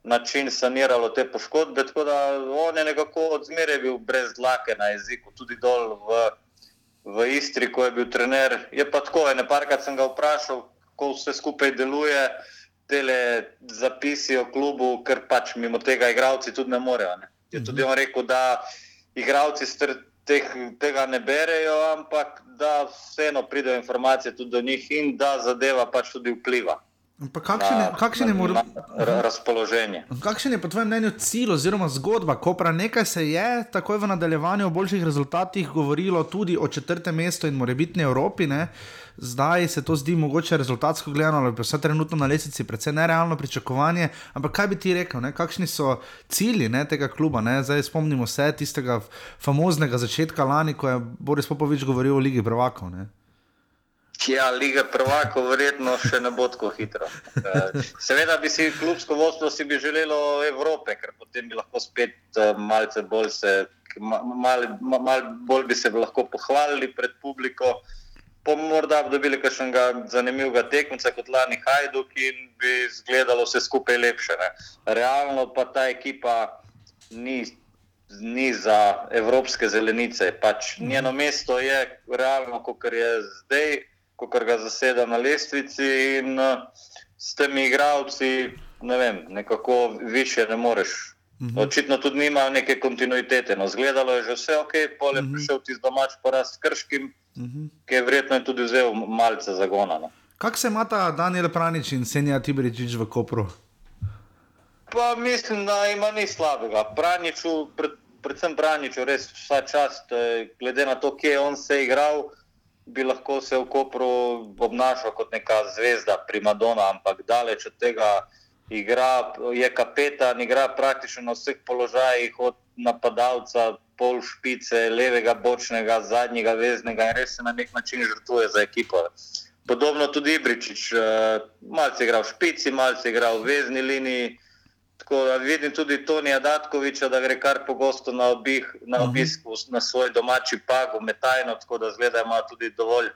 S10: način saniralo te poškodbe. Tako da on je nekako odzmeraj bil brez dlake na jeziku, tudi dol v, v Istri, ko je bil trener. Je pa tako, ene parkrat sem ga vprašal, kako vse skupaj deluje, tele zapisi o klubu, ker pač mimo tega igralci tudi ne morejo. Ne. Je tudi on rekel, da igralci str- teh, tega ne berejo, ampak da vseeno pridejo informacije tudi do njih in da zadeva pač tudi vpliva.
S8: Pa kakšen je, kakšen je morda?
S10: ra- razpoloženje.
S8: Kakšen je po tvojem mnenju cilj oziroma zgodba Kopra? Nekaj se je takoj v nadaljevanju o boljših rezultatih govorilo tudi o četrtem mestu in morebitni Evropi. Ne? Zdaj se to zdi mogoče rezultatsko gledano, ali pa vse trenutno na lesici, predvsem nerealno pričakovanje. Ampak kaj bi ti rekel, ne? kakšni so cilji ne, tega kluba? Ne? Zdaj spomnimo se tistega famoznega začetka lani, ko je Boris Popovič govoril o Ligi prvakov. Ne?
S10: Ja, Liga prvakov verjetno še ne bo tako hitro. Eh, Seveda bi si klubsko vodstvo si bi želelo Evrope, ker potem bi lahko spet eh, malce bolj se, ma- mal, ma- mal bolj bi se lahko pohvalili pred publiko. Pa morda bi dobili kakšnega zanimivega tekmeca kot lani Hajduk in bi izgledalo vse skupaj lepše. Ne. Realno pa ta ekipa ni, ni za evropske zelenice. Pač njeno mesto je realno, kot je zdaj, kot ga zaseda na lestvici in eh, s temi igravci, ne vem, nekako više ne moreš.
S8: Mhm.
S10: Očitno tudi nima neke kontinuitete. No, zgledalo je že vse ok, pol je prišel tisti domač poraz s krškim,
S8: Mhm.
S10: ki je verjetno je tudi vzel malce zagona. No.
S8: Kako se imata Daniel Pranič in Senja Tibričič v Kopru?
S10: Pa mislim, da ima ni slabega. Praniču, pred, predvsem Praniču, res vsa čast, eh, glede na to, kje je on se igral, bi lahko se v Kopru obnašal kot neka zvezda, primadona, ampak daleč od tega igra, je kapetan, igra praktično na vseh položajih, od napadalca, pol špice, levega, bočnega, zadnjega, veznega in res se na nek način žrtvuje za ekipo. Podobno tudi Ibričič, eh, malce je igral v špici, malce je igral v vezni liniji. Tako da vidim tudi Tonija Datkoviča, da gre kar pogosto na, obih, na obisk v- na svoj domači pag, v Metajno, tako da zgleda, da ima tudi dovolj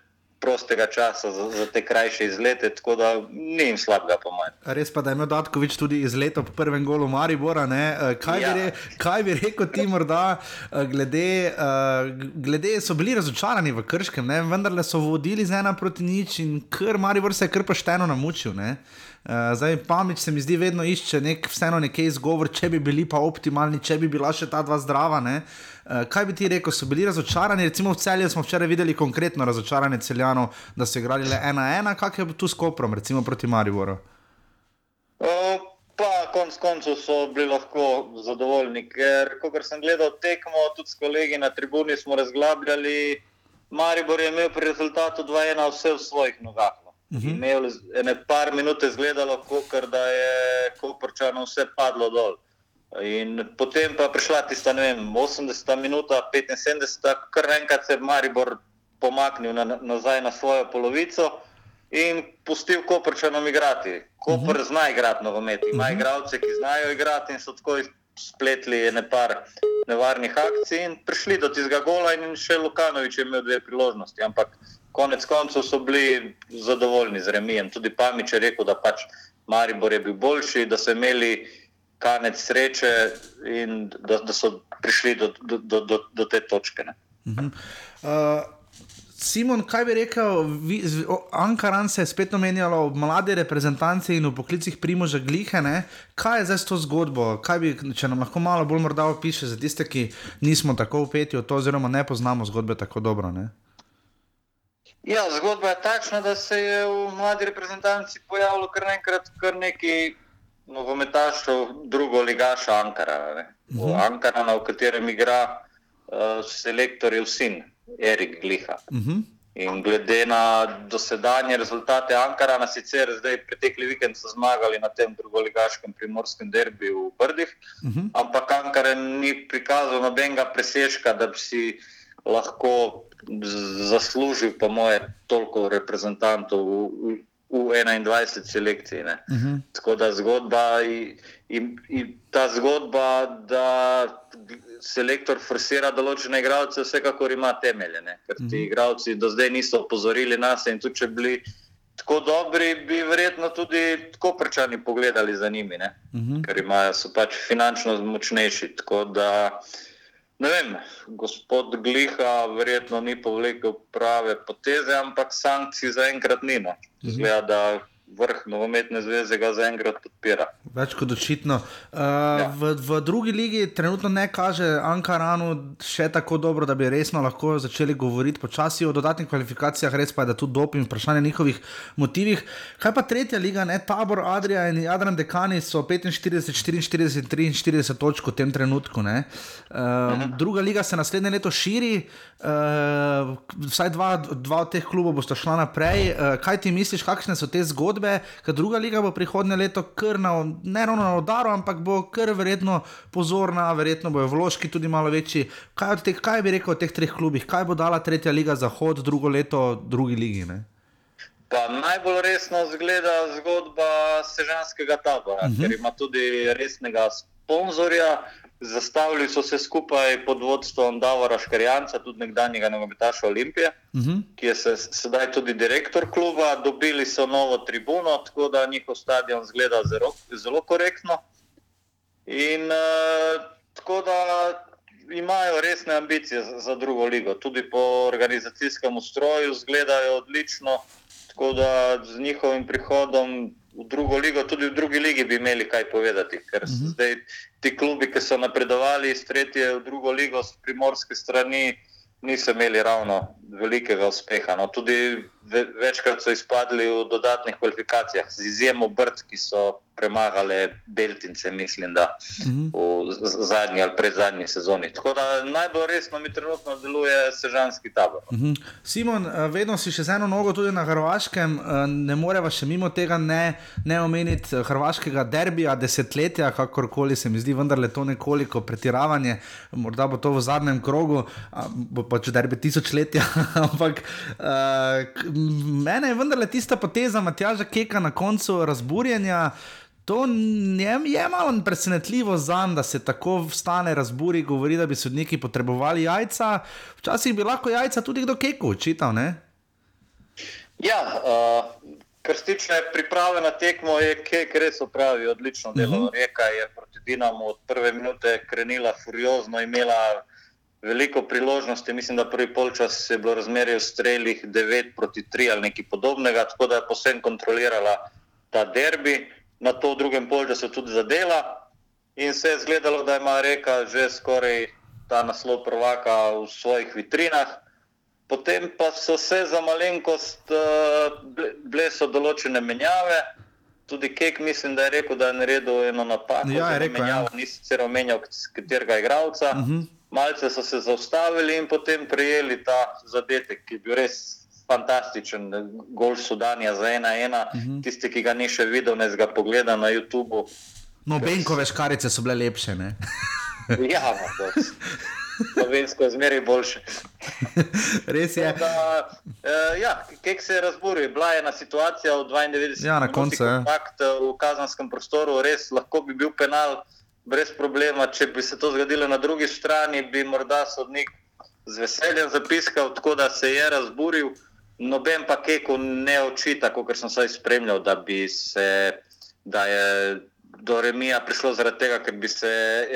S10: prostega časa za, za te krajše izlete, tako da ni jim slabega po mojem.
S8: Res pa, da je imel Datkovič tudi izlet ob prvem golu Maribora. ne? Eh, Kaj, ja. Bi re, kaj bi rekel ti morda, eh, glede, eh, glede so bili razočarani v Krškem, ne? vendarle so vodili z ena proti nič in kar Maribor se je kar pošteno namučil. Ne? Uh, zdaj, Pamič se mi zdi, vedno išče nek, vseeno nekaj izgovor, če bi bili pa optimalni, če bi bila še ta dva zdrava. Ne? Uh, kaj bi ti rekel, so bili razočarani? Recimo v celju smo včeraj videli konkretno razočaranje celjanov, da so igrali le ena ena, kak je tu s Koprom, recimo proti Mariboru.
S10: Uh, Pa konc koncev so bili lahko zadovoljni, ker ko sem gledal tekmo, tudi s kolegi na tribuni smo razglabljali, Maribor je imel pri rezultatu 2-1 vse v svojih nogah. No. Uh -huh. Imel je ene par minut izgledalo, kot da je Koprčano vse padlo dol. In potem pa prišla tista, ne vem, 80 minuta, 75, kar enkrat se je Maribor pomaknil na, nazaj na svojo polovico in pustil Koprčanom igrati. Koper uh -huh. zna igrati nogomet, ima uh -huh. igralce, ki znajo igrati in so tako spletli nekaj nevarnih akcij in prišli do tistega gola in še Lukanovič je imel dve priložnosti. Ampak konec koncev so bili zadovoljni z remijem. Tudi Pamič je rekel, da pač Maribor je bil boljši, da so imeli kanec sreče in da, da so prišli do, do, do, do, te točke. Uh -huh.
S8: uh... Simon, kaj bi rekel, vi, o, Ankaran se je spet omenjalo v mlade reprezentance in v poklicih Primoža Glihe. Ne? Kaj je zdaj s to zgodbo? Bi, če nam lahko malo bolj morda opiše za tiste, ki nismo tako upeti v to, oziroma ne poznamo zgodbe tako dobro. Ne?
S10: Ja, zgodba je takšna, da se je v mladi reprezentanci pojavilo kar nekaj, kar nekaj nogometašov, drugo ligaša Ankara. Uh -huh. Ankara, v katerem igra uh, selektorjev sin. Erik Gliha. Uh -huh. In glede na dosedanje rezultate Ankarana, sicer zdaj pretekli vikend so zmagali na tem drugoligaškem primorskem derbiju v Brdih, uh -huh. ampak Ankaran ni prikazal nobenega presežka, da bi si lahko zaslužil, po moje, toliko reprezentantov v, v 21 selekciji. Uh -huh. Tako da zgodba in, in, in ta zgodba, da selektor forsira določene igralce, vsekakor ima temelje. Ne? Ker ti mhm. igralci do zdaj niso opozorili nas in tudi če bili tako dobri, bi verjetno tudi tako prečani pogledali za njimi, uh
S8: Mhm.
S10: -huh. ker imajo, so pač finančno močnejši. Tako da, ne vem, gospod Gliha verjetno ni povlekel prave poteze, ampak sankcij zaenkrat ni. No. Zgleda, da vrh nogometne zveze ga zaenkrat podpira.
S8: Več kot očitno. Uh, ja. v, v drugi ligi trenutno ne kaže Ankaranu še tako dobro, da bi resno lahko začeli govoriti počasi o dodatnih kvalifikacijah, res pa je, da tu dopim vprašanje njihovih motivih. Kaj pa tretja liga, ne Tabor, Adria in Jadran Dekani so 45, 44, 43 točk v tem trenutku. Uh, mhm. Druga liga se naslednje leto širi, uh, vsaj dva, dva od teh klubov bosta šla naprej. Uh, kaj ti misliš, kakšne so te zgodbe? Zgodbe, ker druga liga bo prihodnje leto krna, ne ravno na udaru, ampak bo kar verjetno pozorna, verjetno bojo vložki tudi malo večji. Kaj, te, kaj bi rekel o teh treh klubih, kaj bo dala tretja liga za hod, drugo leto, drugi ligi? Ne?
S10: Pa najbolj resno zgleda zgodba sežanskega tabora, uh -huh. ker ima tudi resnega sponzorja. Zastavili so se skupaj pod vodstvom Davora Škarjanca, tudi nekdanjega nogometaša Olimpije, uh
S8: Mhm.
S10: -huh. ki je se, sedaj tudi direktor kluba. Dobili so novo tribuno, tako da njihov stadion zgleda zelo, zelo korektno. In uh, tako da imajo resne ambicije za, za drugo ligo. Tudi po organizacijskem ustroju zgledajo odlično, tako da z njihovim prihodom v drugo ligo, tudi v drugi ligi bi imeli kaj povedati. Ker uh -huh. zdaj ti klubi, ki so napredovali iz tretje v drugo ligo, z primorske strani, niso imeli ravno velikega uspeha. No, tudi ve, večkrat so izpadli v dodatnih kvalifikacijah, z izjemo brd, ki so premagale Beltince, mislim, da -huh. v zadnji ali predzadnji sezoni. Tako da najbolj resno mi trenutno deluje sežanski tabor.
S8: Uh -huh. Simon, vedno si še z eno nogo tudi na Hrvaškem, ne moreva še mimo tega ne, ne omeniti hrvaškega derbija, desetletja, kakorkoli se mi zdi, vendar le to nekoliko pretiravanje, morda bo to v zadnjem krogu, bo pač derbi tisočletja, ampak uh, mene je vendarle tista poteza Matjaža Keka na koncu razburjenja. To je, je malo presenetljivo za njim, da se tako vstane, razburi, govori, da bi sodniki potrebovali jajca. Včasih bi lahko jajca tudi kdo keku učital. Ne?
S10: Ja, uh, kar se tiče priprave na tekmo, je kek res opravil odlično delo. Uh -huh. Reka je proti Dinamu od prve minute krenila furiozno, imela veliko priložnosti. Mislim, da prvi polčas je bilo razmerje v streljih 9 proti 3 ali nekaj podobnega, tako da je posebno kontrolirala ta derbi na to v drugem polčasu tudi zadela in se je zgledalo, da ima reka že skoraj ta naslov prvaka v svojih vitrinah. Potem pa so se za malenkost ble- bile so določene menjave. Tudi Kek mislim, da je rekel, da je naredil eno napako.
S8: Ja, je rekel, ja.
S10: menjavo, Ni sicer omenjal katerega igralca. Uh
S8: Mhm.
S10: -huh. Malce so se zaustavili in potem prijeli ta zadetek, ki je bil res fantastičen. Gol Sudanija za ena ena. Uh
S8: Mhm.
S10: -huh. Tisti, ki ga ni še videl, naj ga pogleda na YouTubu.
S8: No, Benkove škarice so bile lepše. Ne?
S10: Ja, no, slovensko je zmeraj boljše.
S8: Res je.
S10: Da, uh, ja, kek se je razburil. Bila je ena situacija v 92
S8: Ja, na koncu, ja.
S10: kontakt eh, v kazanskem prostoru, res lahko bi bil penal brez problema. Če bi se to zgodilo na drugi strani, bi morda sodnik z veseljem zapiskal, tako da se je razburil. Noben pa keku ne očita, kot sem vsaj spremljal, da bi se, da je do remija prišlo zaradi tega, ker bi se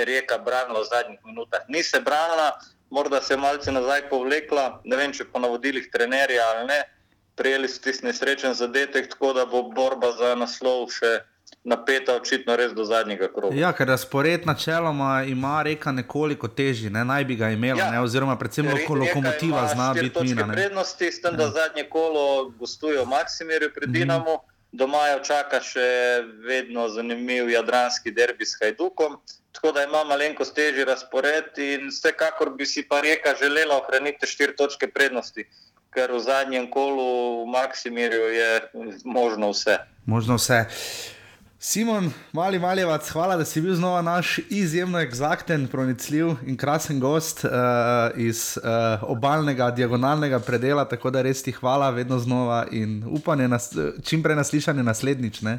S10: reka branila v zadnjih minutah. Ni se branila, morda se je malce nazaj povlekla, ne vem, če po navodilih trenerja ali ne. Prijeli so tisti nesrečen zadetek, tako da bo borba za naslov še napeta, očitno res do zadnjega kroga.
S8: Ja, ker razpored načeloma ima reka nekoliko težji, ne? naj bi ga imela,
S10: Ja.
S8: ne? oziroma predvsem loko, lokomotiva zna biti mina. ne.
S10: prednosti, s tem, da
S8: Ja.
S10: zadnje kolo gostujejo Maksimirju pred
S8: Mhm.
S10: Dinamo. Doma jo čaka še vedno zanimiv jadranski derbi s Hajdukom, tako da ima malenkost težji razpored in vsekakor bi si pa Rijeka želela ohraniti štiri točke prednosti, ker v zadnjem kolu v Maksimirju je možno vse.
S8: Možno vse. Simon, mali maljevac, hvala, da si bil znova naš izjemno eksakten, pronicljiv in krasen gost uh, iz uh, obalnega, diagonalnega predela. Tako da res ti hvala, vedno znova in upanje na čim prej naslišanje naslednjič. Ne?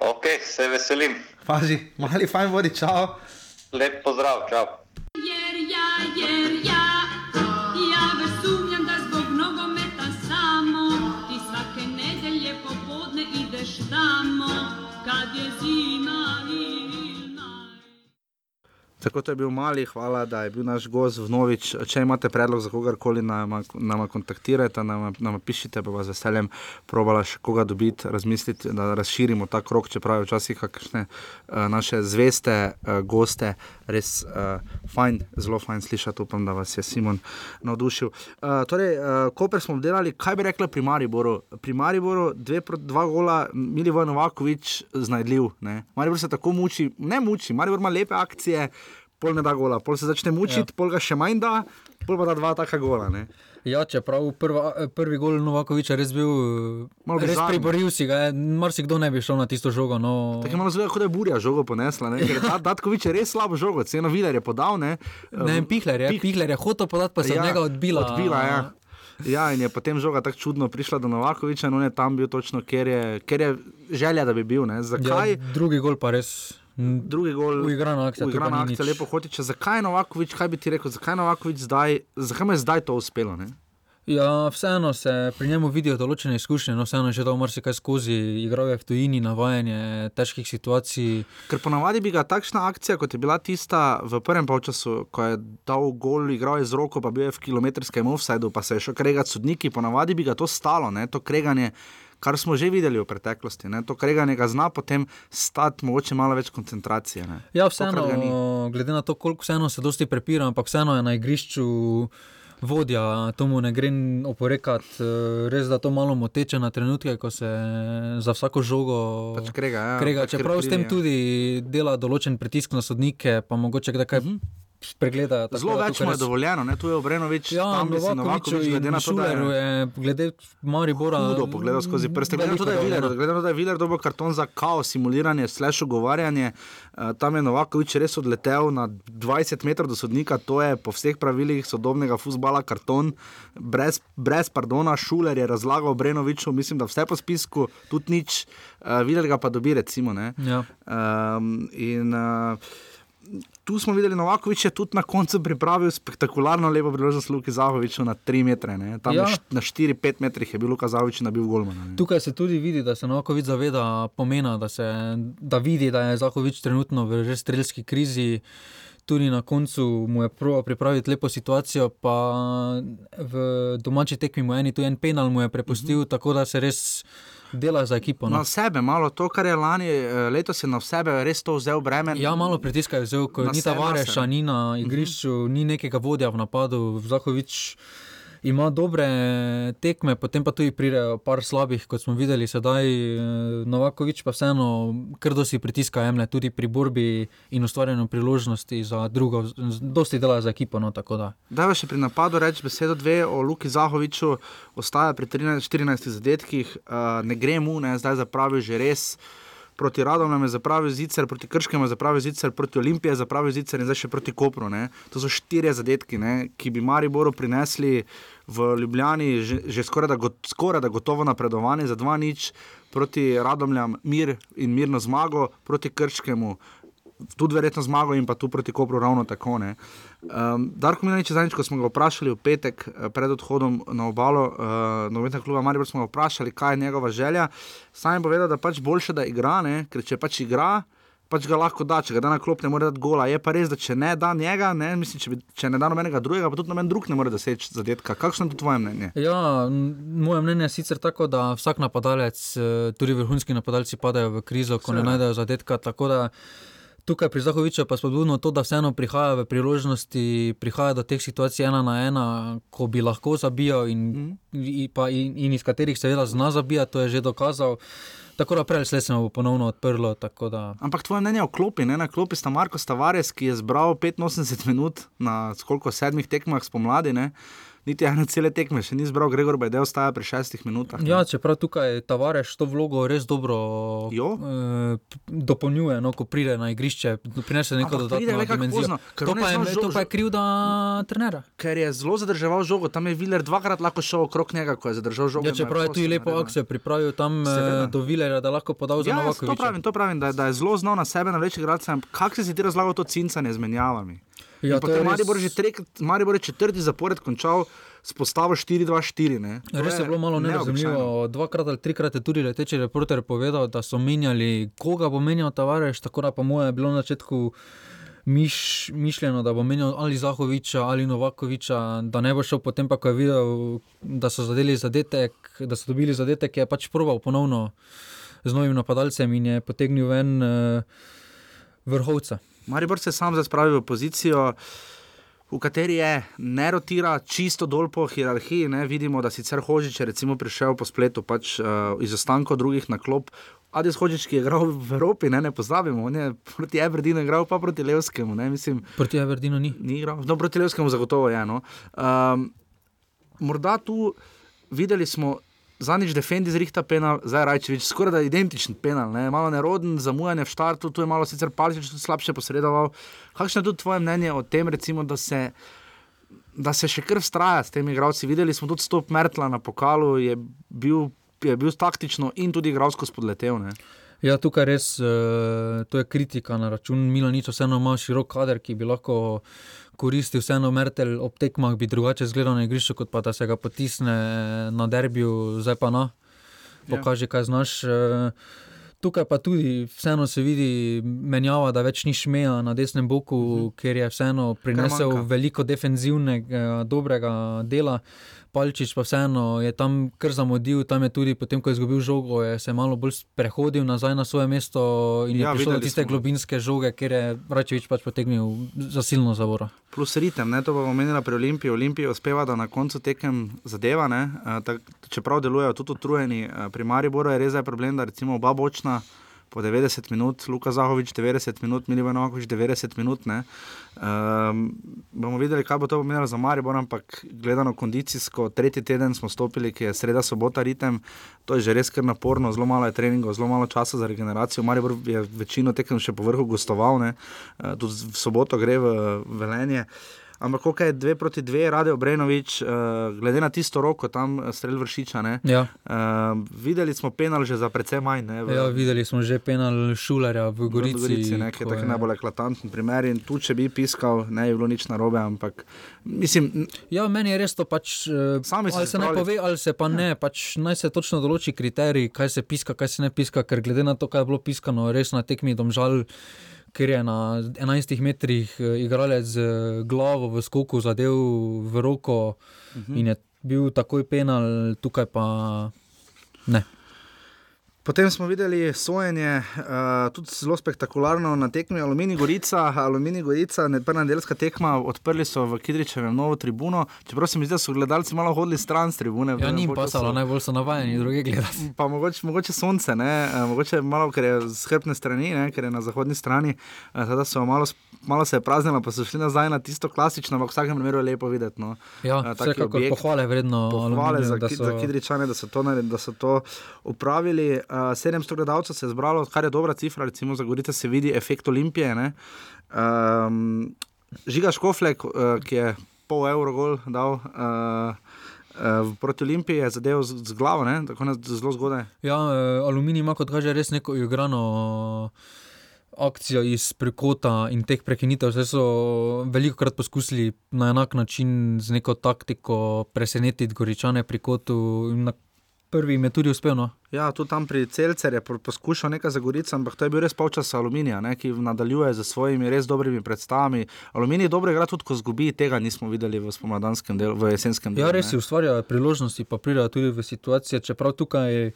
S10: Ok, se veselim.
S8: Paži, mali fajn vodi, čau.
S10: Lep pozdrav, čau.
S8: Tako je bil mali, hvala, da je bil naš gost vnovič. Če imate predlog za kogarkoli, nama, nama kontaktirajte, nama, nama pišite, pa vas veseljem probala še koga dobiti, razmisliti, da razširimo ta krok, čeprav je včasih kakšne uh, naše zveste uh, goste res uh, fajn, zelo fajn slišati. Upam, da vas je Simon navdušil. Uh, torej, uh, Koper smo obdelali, kaj bi rekla pri Mariboru? Pri Mariboru dve, pro- dva gola, Milivoj Novakovič, znajdljiv. Ne? Maribor se tako muči, ne muči, Maribor ima lepe akcije pol ne da gola, pol se začne mučiti, ja. pol ga še manj da, pol pa da dva taka gola. Ne?
S9: Ja, čeprav prva, prvi gol Novakoviča res bil,
S8: Malo
S9: res priboril si ga, marsikdo ne bi šel na tisto žogo. No.
S8: Tako je malo zelo, kot da je burja žogo ponesla. ne, ker Dat- Datkovič je res slabo žogo, ceno Viler je podal. Ne,
S9: Ne, Pihler je, Pihler je hotel podati, pa se ja, od njega odbila.
S8: Odbila, ja. Ja, in je potem žoga tako čudno prišla do Novakoviča, in on je tam bil točno, ker je, ker je želja, da bi bil. Ne. Zakaj?
S9: Ja, drugi gol pa res.
S8: Drugi gol,
S9: Uigrana akcija,
S8: uigrana
S9: ni
S8: akcija,
S9: nič.
S8: lepo hotiče. Zakaj je Novakovič, kaj bi ti rekel, zakaj je Novakovič zdaj, zakaj mu je zdaj to uspelo? Ne?
S9: Ja, vseeno se pri njemu vidijo določene izkušnje, no vseeno je že dal marsikaj skozi, igral je v tujini, navajanje težkih situacij.
S8: Ker ponavadi bi ga takšna akcija, kot je bila tista v prvem polčasu, ko je dal gol, igral je z roko, pa bil je v kilometrskem offsajdu, pa se je šel kregati sodniki, ponavadi bi ga to stalo, ne? to kreganje. Kar smo že videli v preteklosti, ne? to kreganje ga zna potem stati, mogoče malo več koncentracije. Ne?
S9: Ja, vseeno, glede na to, koliko vseeno se dosti prepira, ampak vseeno je na igrišču vodja, to mu ne gre oporekati. eh, Res da to malo moteče na trenutke, ko se za vsako žogo
S8: Pač krega, ja,
S9: krega.
S8: pač
S9: Čeprav s tem
S8: krivlja.
S9: tudi dela določen pritisk na sodnike, pa mogoče kdaj kaj spregleda. Tako
S8: Zelo
S9: da
S8: več mu je dovoljeno, ne? tu je Obrenovič,
S9: Ja,
S8: tam bi se Novakovič, glede na to, da je.
S9: glede Maribora.
S8: Hudo pogledal skozi prste. Glede na to, da je Viler, glede na to, da je Viler dobil karton za kaos, simuliranje, slash ogovarjanje, uh, tam je Novakovič res odletel na 20 metrov do sodnika, to je po vseh pravilih sodobnega futbola karton, brez, brez pardona, Šuler je razlagal Brenoviču, mislim, da vse po spisku, tudi nič, uh, Viler ga pa dobi, recimo. Ne?
S9: Ja.
S8: Um, in, uh, Tu smo videli, Novakovič je tudi na koncu pripravil spektakularno lepo priložnost Luki Zahoviču na 3 metre. Ne? Tam
S9: Ja.
S8: na 4-5 metrih je bil Luka Zahovič nabil golmana. ne.
S9: Tukaj se tudi vidi, da se Novakovič zaveda pomena, da, se, da vidi, da je Zahovič trenutno v res strelski krizi. Tudi na koncu mu je prav pripraviti lepo situacijo, pa v domači tekmi mu je en, tu en penal mu je prepustil, uh -huh. tako da se res dela za ekipo. No.
S8: Na sebe, malo to, kar je lani, eh, letos je na sebe res to vzel breme.
S9: Ja, malo pritiskajo, zelo, ko
S8: Na
S9: ni Tavareša, ni na igrišču, ni nekega vodja v napadu. Zahovič ima dobre tekme, potem pa tudi pridejo par slabih, kot smo videli sedaj. eh, Novakovič pa vseeno kar dosti pritiska jemlje, tudi pri borbi in ustvarjanju priložnosti za drugo, dosti dela za ekipo. No, da.
S8: Da, še pri napadu reči besedo dve o Luki Zahoviču, ostaja pri 13, 14 zadetkih, uh, ne gre mu, ne, zdaj zapravi že res. Proti Radomljam je zapravil zicer, proti Krškemu je zapravil zicer, proti Olimpiji je zapravil zicer in zdaj še proti Kopru. Ne. To so štirje zadetki, ne, ki bi Mariboru prinesli v Ljubljani že, že skoraj, da, got, skoraj da gotovo napredovanje za dva nič, proti Radomljam mir in mirno zmago, proti Krškemu tudi verjetno zmago in pa tu proti Kopru ravno tako. ne. Um, Darko Milanič, zadnjič, ko smo ga vprašali v petek eh, pred odhodom na obalo uh, novinarja kluba Maribor, smo ga vprašali, kaj je njegova želja. Sam je povedal, da pač boljše, da igra, ne? ker če pač igra. Pač ga lahko da, če ga da na klop, ne more dati gola. Je pa res, da če ne da njega, ne, mislim, če, bi, če ne da nobenega drugega, pa tudi noben drug ne more doseči zadetka. Kakšno je tvoje mnenje?
S9: Ja, moje mnenje je sicer tako, da vsak napadalec, eh, tudi vrhunski napadalci, padajo v krizo, ko ne
S8: Seveda.
S9: najdejo zadetka. Tako da tukaj pri Zahoviču pa spodbudno to, da vseeno prihaja v priložnosti, prihaja do teh situacij ena na ena, ko bi lahko zabijal in, mm. in, pa in, in iz katerih seveda zna zabijati, to je že dokazal. Tako da prej se mu bo ponovno odprlo. Da...
S8: Ampak tvoje mnenje o klopi, ne? na klopi sta Marko Stavares, ki je zbral 85 minut na koliko sedmih tekmah spomladi, ne? Niti ene cele tekme še ni zbral, Gregor Bajde ostaja pri šestih minutah. ne.
S9: Ja, čeprav tukaj Tavares to vlogo res dobro eh, p- dopolnjuje, no, ko pride na igrišče, prinese neko
S8: Ampak
S9: dodatno dimenzijo.
S8: pozno,
S9: To pa je,
S8: znal
S9: to pa je krivda trenera.
S8: Ker je zelo zadrževal žogo, tam je Viler dvakrat lahko šel okrog njega, ko je zadržal žogo.
S9: Ja, čeprav je tudi lepo akcijo pripravil tam
S8: Seveda.
S9: eh, do Vilera, da lahko podal za
S8: Ja, jaz to
S9: Novakoviča.
S8: pravim, to pravim, da, da je zelo znal na sebe, na večjih igralcev. Kako si ti razlagal to cincanje z menjavami?
S9: Ja, to je
S8: potem
S9: res-
S8: Maribor že trek, Maribor je četrti zapored končal s postavo 4-2-4. ne. To
S9: Res je bilo malo nerazumljivo. Dvakrat ali trikrat je tudi leteči reporter povedal, da so menjali, koga bo menjal Tavares, tako da pa moje je bilo na začetku miš, mišljeno, da bo menjal ali Zahoviča ali Novakoviča, da ne bo šel potem pa, ko je videl, da so zadeli zadetek, da so dobili zadetek, je pač proval ponovno z novim napadalcem in je potegnil ven uh, vrhovca.
S8: Maribor se sam zdaj spravil v pozicijo, v kateri je ne rotira čisto dol po hierarhiji. Ne? Vidimo, da sicer Hožič je recimo prišel po spletu pač, uh, iz ostankov drugih na klop. Adis Hožič, ki je igral v Evropi, ne, ne pozabimo, on je proti Everdeenu igral, pa proti Levskemu. Ne? Mislim,
S9: Proti Everdinu ni.
S8: ni igral, no, proti Levskemu zagotovo je. No. Um, morda tu videli smo. Zadnjič defendi zrihta penal, zdaj Rajčevič, skoraj da identičen penal, ne? malo neroden, zamujanje v štartu, tu je malo sicer Palčič tudi slabše posredoval. Kakšno je tudi tvoje mnenje o tem, recimo, da se, da se še kar vztraja s temi igravci? Videli smo tudi stop Mertla na pokalu, je bil, je bil taktično in tudi igralsko spodletel. Ne?
S9: Ja, tukaj res uh, to je kritika na račun Milaniča, vseeno ima širok kader, ki bi lahko koristil, vseeno Mertel ob tekmah bi drugače izgledal na igrišču, kot pa da se ga potisne na derbiju, zdaj pa na, pokaži, kaj znaš. Uh, Tukaj pa tudi vseeno se vidi menjava, da več ni šmeja na desnem boku, uh -huh. ker je vseeno prinesel veliko defenzivnega, dobrega dela. Palčič pa vseeno je tam kar zamudil, tam je tudi potem, ko je izgubil žogo, je se malo bolj prehodil nazaj na svoje mesto in je
S8: Ja,
S9: ja, prišel do tiste
S8: smo.
S9: globinske žoge, kjer je Račevič pač potegnil za silno zavoro.
S8: Plus ritem, ne, to bomo omenili pri Olimpiji. Olimpija uspeva, da na koncu tekem zadeva. Ne, eh, tak, čeprav delujejo tudi utrujeni, eh, pri Mariboru je res problem, da recimo oba bočna po 90 minut, Luka Zahovič 90 minut, Milivan Okovič 90 minut. Um, bomo videli, kaj bo to pomenilo za Maribor, ampak gledano kondicijsko, tretji teden smo stopili, ki je sreda, sobota ritem, to je že res kar naporno, zelo malo je treningov, zelo malo časa za regeneracijo. Maribor je večino tekem še po vrhu gostoval. Eh, tudi v soboto gre v Velenje. Ampak, kako je dve proti dve, Rade Obrenovič, uh, glede na tisto roko, tam eh, strelj vršiča. Ne,
S9: Ja.
S8: uh, videli smo penal že za precej manj. Ne, v,
S9: Ja, videli smo že penal Šulerja v Gorici.
S8: v Gorici ne, ki je
S9: ko
S8: tako najbolj eklatanten primer. In tu, če bi piskal, ne bi bilo nič narobe, ampak mislim,
S9: Ja, meni je res to pač. eh,
S8: Sami
S9: se naj
S8: spravili-
S9: pove, ali se pa ne. Pač naj se točno določi kriterij, kaj se piska, kaj se ne piska, ker glede na to, kaj je bilo piskano, res na tekmi domžal. Ker je na 11 metrih eh, igralec z eh, glavo v skoku zadev v roko uh
S8: Mhm.
S9: -huh. in je bil takoj penal, tukaj pa ne.
S8: Potem smo videli sojenje, uh, tudi zelo spektakularno na tekmi Aluminij Gorica. Aluminij Gorica, prva nedeljska tekma, odprli so v Kidričevem novo tribuno. Čeprav se mi zdi, da so gledalci malo hodili stran s tribune.
S9: Ja, ni jim pasalo,
S8: so-
S9: najbolj so navajeni druge gledati.
S8: Pa mogoče, mogoče sonce, ne? eh, mogoče malo, ker je z hrbtne strani, ne? ker je na zahodni strani. eh, Teda so malo, malo se je praznilo, pa so šli nazaj na tisto klasično, ampak v vsakem primeru je lepo videti. No.
S9: Ja, vsekakor pohvale vredno
S8: Pohvale za,
S9: da so-
S8: za Kidričane, da so to, da so to upravili. Uh, 700 gledalcev se je zbralo, kar je dobra cifra, recimo za Gorice se vidi efekt Olimpije. ne. Um, Žiga Škoflek, uh, ki je pol evra gol dal. Uh, Uh, proti Olimpiji je zadev z, z glavo, ne? tako ne, zelo zgodaj.
S9: Ja, eh, aluminij ima, kot kaže, res neko igrano akcijo iz prekota in teh prekinitev. Zdaj so veliko krat poskusili na enak način z neko taktiko presenetiti Goričane pri kotu. in Na prvi jim je tudi uspel. No.
S8: Ja, tu tam pri Celcer je po- poskušal nekaj za Gorico, ampak to je bil res polčas aluminija, ne, ki nadaljuje z svojimi res dobrimi predstavami. Aluminij dobro igra tudi, ko zgubi, tega nismo videli v spomladanskem delu, v jesenskem delu.
S9: Ja, res si ustvarjajo priložnosti, pa pridejo tudi v situacije, čeprav tukaj.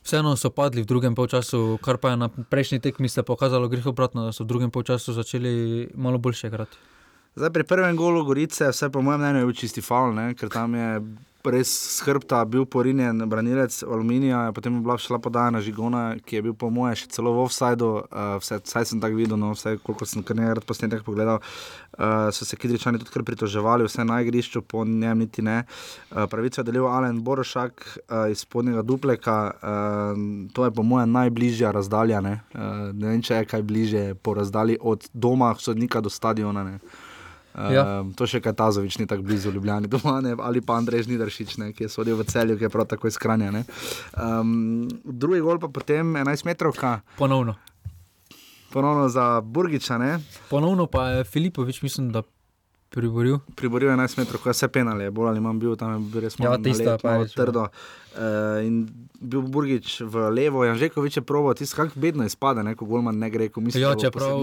S9: Vseeno so padli v drugem polčasu, kar pa je na prejšnji tekmi se pokazalo greh obratno, da so v drugem polčasu začeli malo boljše igrati.
S8: Zdaj, pri prvem golu Gorice, vse po mojem mnenju, je bil čisti faul, ne, ker tam je res s hrbta bil porinjen branilec aluminija, potem je bila šla podaja na žigona, ki je bil po mojem še celo v offsajdu, uh, vse, vsaj sem tako videl, no, vsaj koliko sem kar nekaj posnetek pogledal, uh, so se Kidričani tudi kar pritoževali, vse na igrišču, po njem niti ne. Uh, pravico je delil Alen Borošak uh, iz spodnjega dupleka, uh, to je po mojem najbližja razdalja, ne, uh, ne vem, če je kaj bliže po razdalji od doma sodnika do stadiona. Ne.
S9: Ja.
S8: To še kaj Tazovič ni tako blizu Ljubljani doma, ne? ali pa Andrej Žnidaršič, ne? ki je sodil v celju, ki je prav tako izkranja. Um, drugi gol pa potem 11 metrov,
S9: Ponovno.
S8: ponovno za Burgiča, ne?
S9: Ponovno pa je Filipovič, mislim, da priboril.
S8: priboril 11 metrov, ko je vse penal, je bolj ali manj bil tam, je bil res malo
S9: Ja, tisto pa je
S8: malo
S9: ja.
S8: trdo. Uh, in bil Burgič v levo, Janžekovič je proval, tisto kako bedno izpade, ne? ko golman ne gre, ko misli,
S9: Ja, čeprav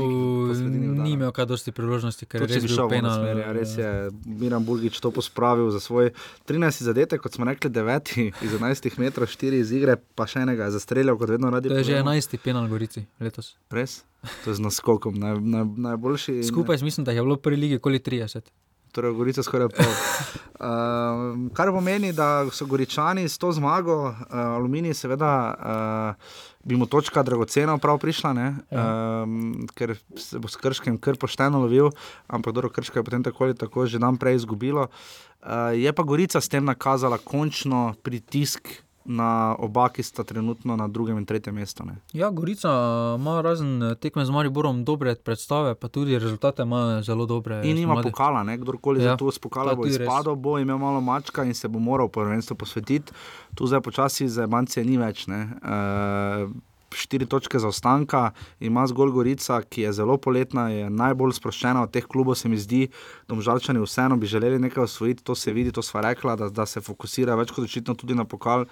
S9: ni imel kaj dosti priložnosti, ker je bil
S8: šel
S9: penal.
S8: smer, ja, res je Miran Burgič to pospravil za svoj 13 zadetek, kot smo rekli, 9 iz 11 metrov, 4 iz igre, pa še enega je zastreljal, kot vedno radi.
S9: To je že
S8: povemo.
S9: 11. penal Gorici letos.
S8: Res? To je z naskokom, naj, naj, najboljši. in-
S9: Skupaj mislim, da je bilo v prvi ligi okoli 30.
S8: Torej, Gorica skoraj pol. Uh, kar pomeni, da so Goričani s to zmago, uh, Aluminij, seveda, uh, bi mu točka dragocena prav prišla, ne?
S9: Ja.
S8: um, ker se bo s Krškem kar pošteno lovil, ampak dobro, Krško je potem tako ali tako že dan prej izgubilo. Uh, je pa Gorica s tem nakazala končno pritisk na oba, ki sta trenutno na drugem in tretjem mestu. Ne?
S9: Ja, Gorica ima razen eh, tekme z Mariborom dobre predstave, pa tudi rezultate ima zelo dobre.
S8: In nima
S9: spomladi.
S8: pokala, ne? kdorkoli
S9: Ja,
S8: za to spokala bo
S9: tudi res.
S8: izpadel, bo imel malo mačka in se bo moral prvenstvu posvetiti. Tu zdaj počasi za Bancije ni več. ne. Uh, Štiri točke zaostanka, ima zgolj Gorica, ki je zelo poletna, je najbolj sproščena od teh klubov, se mi zdi. Domžalčani vseeno bi želeli nekaj osvojiti, to se vidi, to sva rekla, da, da se fokusira več kot očitno tudi na pokal.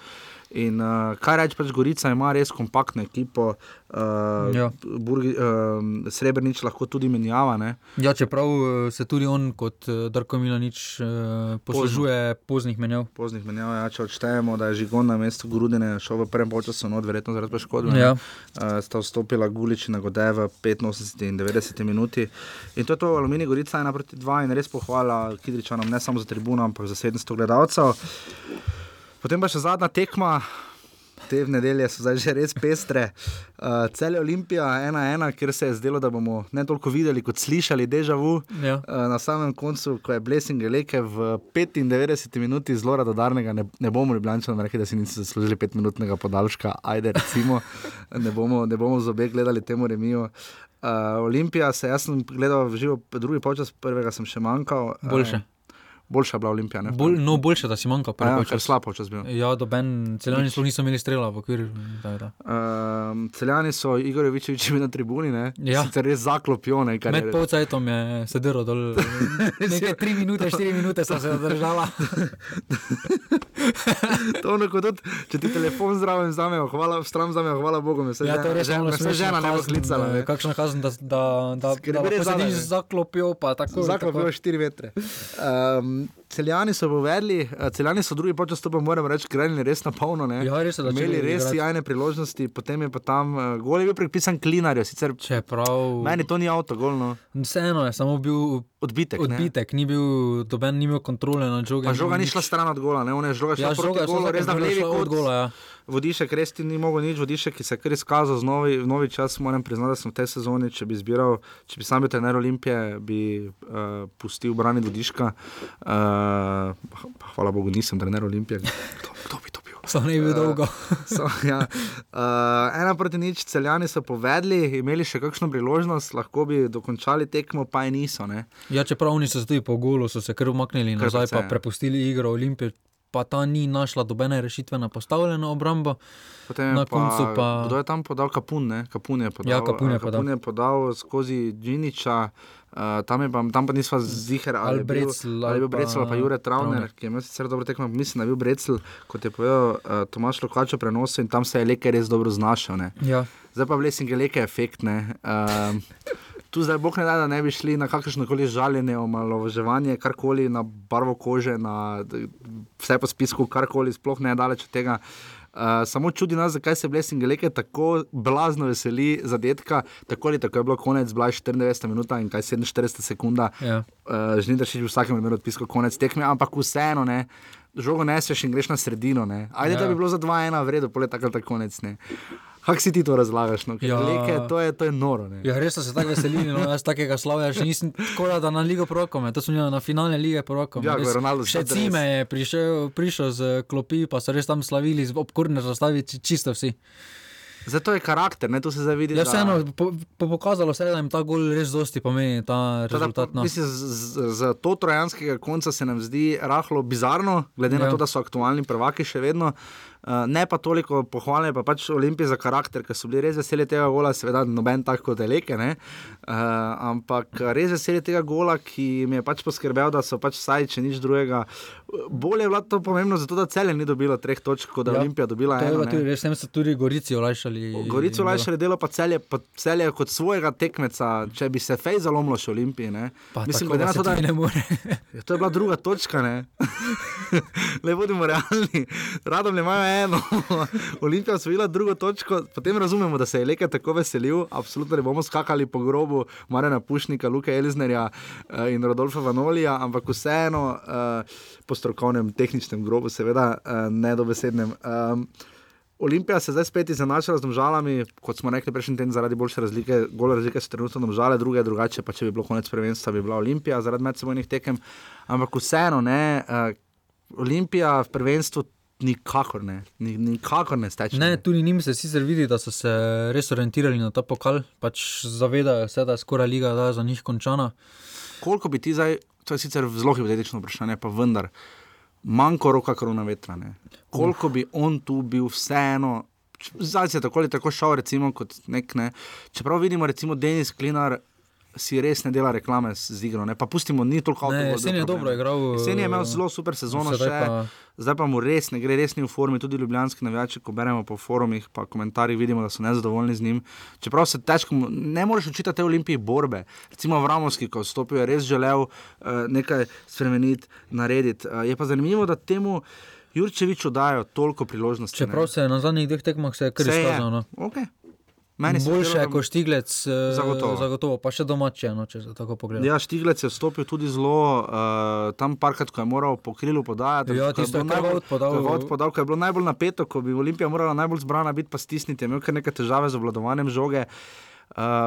S8: In uh, kaj reči, pač Gorica ima res kompaktno ekipo, uh,
S9: Ja.
S8: Burgi, uh, Srebrenic lahko tudi menjava. Ne?
S9: Ja, čeprav se tudi on kot Darko Milanič eh, poslužuje poznih menjav.
S8: poznih menjav, ja, če odštejemo, da je Žigon na mestu Grudine šel v prvem času, no, verjetno zaradi poškodbe.
S9: Ja.
S8: Uh, sta vstopila Gulič in Gode v 85 in 90 minuti. In to je to, Aluminij Gorica 1 proti 2 in res pohvala Kidričanom, ne samo za tribuno, ampak za 700 gledalcev. Potem pa še zadnja tekma. Te nedelje so zdaj že res pestre. Uh, Cel je Olimpija 1-1, ker se je zdelo, da bomo ne toliko videli kot slišali, deja vu.
S9: Ja.
S8: Uh, na samem koncu, ko je Blessing Leke v 95 minuti zelo radodarnega, ne, ne bomo Ljubljančanom rekli, da si niso zaslužili 5-minutnega podaljška, ajde recimo, ne bomo, ne bomo z obe gledali temu remiju. Uh, Olimpija se, jaz sem gledal v živo, drugi polčas, prvega sem še manjkal.
S9: Boljše.
S8: Uh, boljša je bila Olimpija. Ne?
S9: Bolj, no, boljše, da si manjka.
S8: A Ja, ker slab polčas bil.
S9: Ja, doben, celjani sploh niso imeli strela v okviru. Da, da.
S8: Um, celjani so Igor Jovičevič na tribuni, ne?
S9: Ja.
S8: Sicer res zaklopijo, ne? kar
S9: Med
S8: je-
S9: polcajtom je sedelo dol. Nekaj tri minute, štiri minute sta se zadržala.
S8: to ono kot tudi, če ti telefon zraven vzamejo, hvala, stran vzamejo, hvala Bogu, me se
S9: Ja, to je res
S8: žena,
S9: malo
S8: me se
S9: smešna
S8: žena ne bo
S9: kazen,
S8: klicala.
S9: eh,
S8: ne.
S9: Kakšna kazen, da, da, da,
S8: Skrbi
S9: da
S8: res
S9: lahko
S8: zame,
S9: sediš
S8: ne.
S9: z zaklopijo, pa tako.
S8: Zaklopijo štiri vetre. Um, celjani so povedali, uh, celjani so drugi počas, to pa moram reči, krenili res na polno. Ne?
S9: Ja, res so
S8: Imeli res
S9: igrati.
S8: jajne priložnosti, potem je pa tam, uh, gol je bil predpisan klinarju, sicer
S9: Čeprav.
S8: meni to ni avto, golno.
S9: Vseeno je samo bil
S8: odbitek. ne.
S9: odbitek ni bil, doben ni imel kontrole nad žogom.
S8: Pa žoga ni šla stran od gola, ne, ona je žoga šla
S9: Ja,
S8: proti
S9: žoga je šla
S8: golu,
S9: vsakemu
S8: res da v
S9: žoga
S8: levi
S9: šla od
S8: kot.
S9: gola, ja.
S8: Vodišek res ti ni mogel nič, Vodišek, ki se je kar izkazal z novi, v novi čas, moram priznati, da sem v tej sezoni, če bi zbiral, če bi sam bil trener Olimpije, bi uh, pustil braniti Vodiška. Uh, hvala Bogu, nisem trener Olimpije. Kdo, kdo bi to bil?
S9: Samo ne bi bil dolgo.
S8: so, ja. uh, ena proti nič, celjani so povedali, imeli še kakšno priložnost, lahko bi dokončali tekmo, pa je niso. Ne?
S9: Ja, čeprav oni so se tudi po golu, so se kar umaknili
S8: Kar
S9: nazaj, pa
S8: ja.
S9: prepustili igro Olimpije, pa ta ni našla dobene rešitve na postavljeno obrambo. Na koncu pa-
S8: Kdo je tam podal Kapun? Ne? Kapun je podal,
S9: Ja, Kapun je
S8: eh, Kapun je podal skozi Džiniča. Uh, tam, je pa, tam pa nisva ziger, ali,
S9: Ali Brecl,
S8: ali je bil
S9: pa
S8: Brecel ali pa Jure Travner,
S9: Travner.
S8: ki je imel sicer dobro tekmo, mislim, da je bil Brecel, kot je povedal uh, Tomaš Lokačo prenosil in tam se je Leke res dobro znašel. Ne.
S9: Ja.
S8: Zdaj pa Blessing je Leke efekt. Ne. Um, Tu zdaj bog ne da, da ne bi šli na kakršno koli žaljenje, omalovaževanje, karkoli na barvo kože, na vse po spisku, karkoli, sploh ne daleč od tega. Uh, samo čudi nas, zakaj se Blessing Leke tako blazno veseli zadetka, tako ali tako je bilo konec, bila je 94 minuta in kaj 47 sekunda.
S9: Ja.
S8: Uh, Žnidaršič v vsakem primeru odpiskal konec tekme, ampak vseeno ne. Žogo neseš in greš na sredino. Ne. Ajde, ja.
S9: Ja.
S8: da bi bilo za 2-1 v redu, pole tako ali tako konec. Ne. Kako si ti to razlagaš? No? Ja.
S9: Ja.
S8: Leke, to, je, to je noro. Ne.
S9: Ja, res so se tako veselili, no, jaz takega slavja še nisem skoraj da na Ligo Prokome, to sem bil na finale Lige Prokome.
S8: Ja, je Ronaldo
S9: še
S8: res.
S9: Cime je prišel, prišel z klopi, pa so res tam slavili, z obkurne zastavi, či- čisto vsi.
S8: Zato je karakter, ne, to se zdaj vidi.
S9: Ja, vseeno, po, po pokazalo se je, da jim ta gol res dosti pomeni, ta rezultat. No.
S8: Mislim, z, z, z to trojanskega konca se nam zdi rahlo bizarno, glede ja. na to, da so aktualni prvaki še vedno. Uh, ne pa toliko pohvale, pa pač Olimpije za karakter, ker so bili res veseli tega gola, seveda noben tako kot Eleke, ne? uh, ampak res veseli tega gola, ki mi je pač poskrbel, da so pač vsaj, če nič drugega. Bolje je bilo to pomembno, zato da celje ni dobilo treh točk, kot da ja, Olimpija dobila
S9: je
S8: eno. ne.
S9: tudi, res, tem so tudi Gorici olajšali.
S8: Gorico lajše delo, pa celje, pa celje kot svojega tekmeca, če bi se fej zalomilo še Olimpiji. Ne?
S9: Pa
S8: Mislim,
S9: tako se
S8: to, da
S9: ne more.
S8: Ja, to je bila druga točka, ne. Le bodimo realni. Radom imajo eno, Olimpija so bila drugo točko, potem razumemo, da se je Leke tako veselil. Absolutno ne bomo skakali po grobu Marena Pušnika, Luka Eliznerja uh, in Rodolfa Vanolija, ampak vseeno uh, strokovnem, tehničnem grobu, seveda uh, nedobesednem. Um, Olimpija se zdaj spet izenačila z domžalami, kot smo rekli prejšnji teden, zaradi boljše razlike. Gole razlike so trenutno domžale, druge drugače, pa če bi bilo konec prvenstva, bi bila Olimpija zaradi medsebojnih tekem. Ampak vseeno, ne, uh, Olimpija v prvenstvu nikakor ne, ni, nikakor ne steče.
S9: Ne, tudi njim se sicer vidi, da so se res orientirali na ta pokal, pač zavedajo se, da je skoraj liga da za njih končana.
S8: Koliko bi ti zdaj, to je sicer zelo hipotetično vprašanje, pa vendar, manjko roka korona vetra. Ne? Koliko bi on tu bil vseeno, zdaj se je tako ali tako šel, recimo, kot nek ne. Čeprav vidimo, recimo, Denis Klinar. Si res ne dela reklame z igro, ne? pa pustimo, ni toliko
S9: Ne,
S8: avtomobilov.
S9: jesen je dobro igral,
S8: Jesen je imel zelo super sezono, še,
S9: pa-
S8: zdaj pa mu res ne gre, res ni v formi. Tudi ljubljanski navijači, ko beremo po forumih, pa komentarjih, vidimo, da so nezadovoljni z njim. Čeprav se težko, ne moreš učiti te olimpije borbe. Recimo Vramovski, ko je vstopil, je res želel uh, nekaj spremeniti, narediti. Uh, je pa zanimivo, da temu Jurčeviču dajo toliko priložnosti.
S9: Čeprav se je na zadnjih dveh tekmah kar
S8: Se je.
S9: izkazal. No.
S8: Okay. Meni se
S9: Boljše je kot Štiglec, eh,
S8: Zagotovo.
S9: zagotovo, pa še domače, no, če tako pogleda.
S8: Ja, Štiglec je vstopil tudi zelo, uh, tam parkrat, ko je moral po krilu podajati.
S9: Ja, tisto je
S8: najbolj-
S9: podal.
S8: ko je Vaut podal, ko je bilo najbolj napeto, ko bi Olimpija morala najbolj zbrana biti, pa stisniti, je imel kar nekaj težave z obvladovanjem žoge. Uh,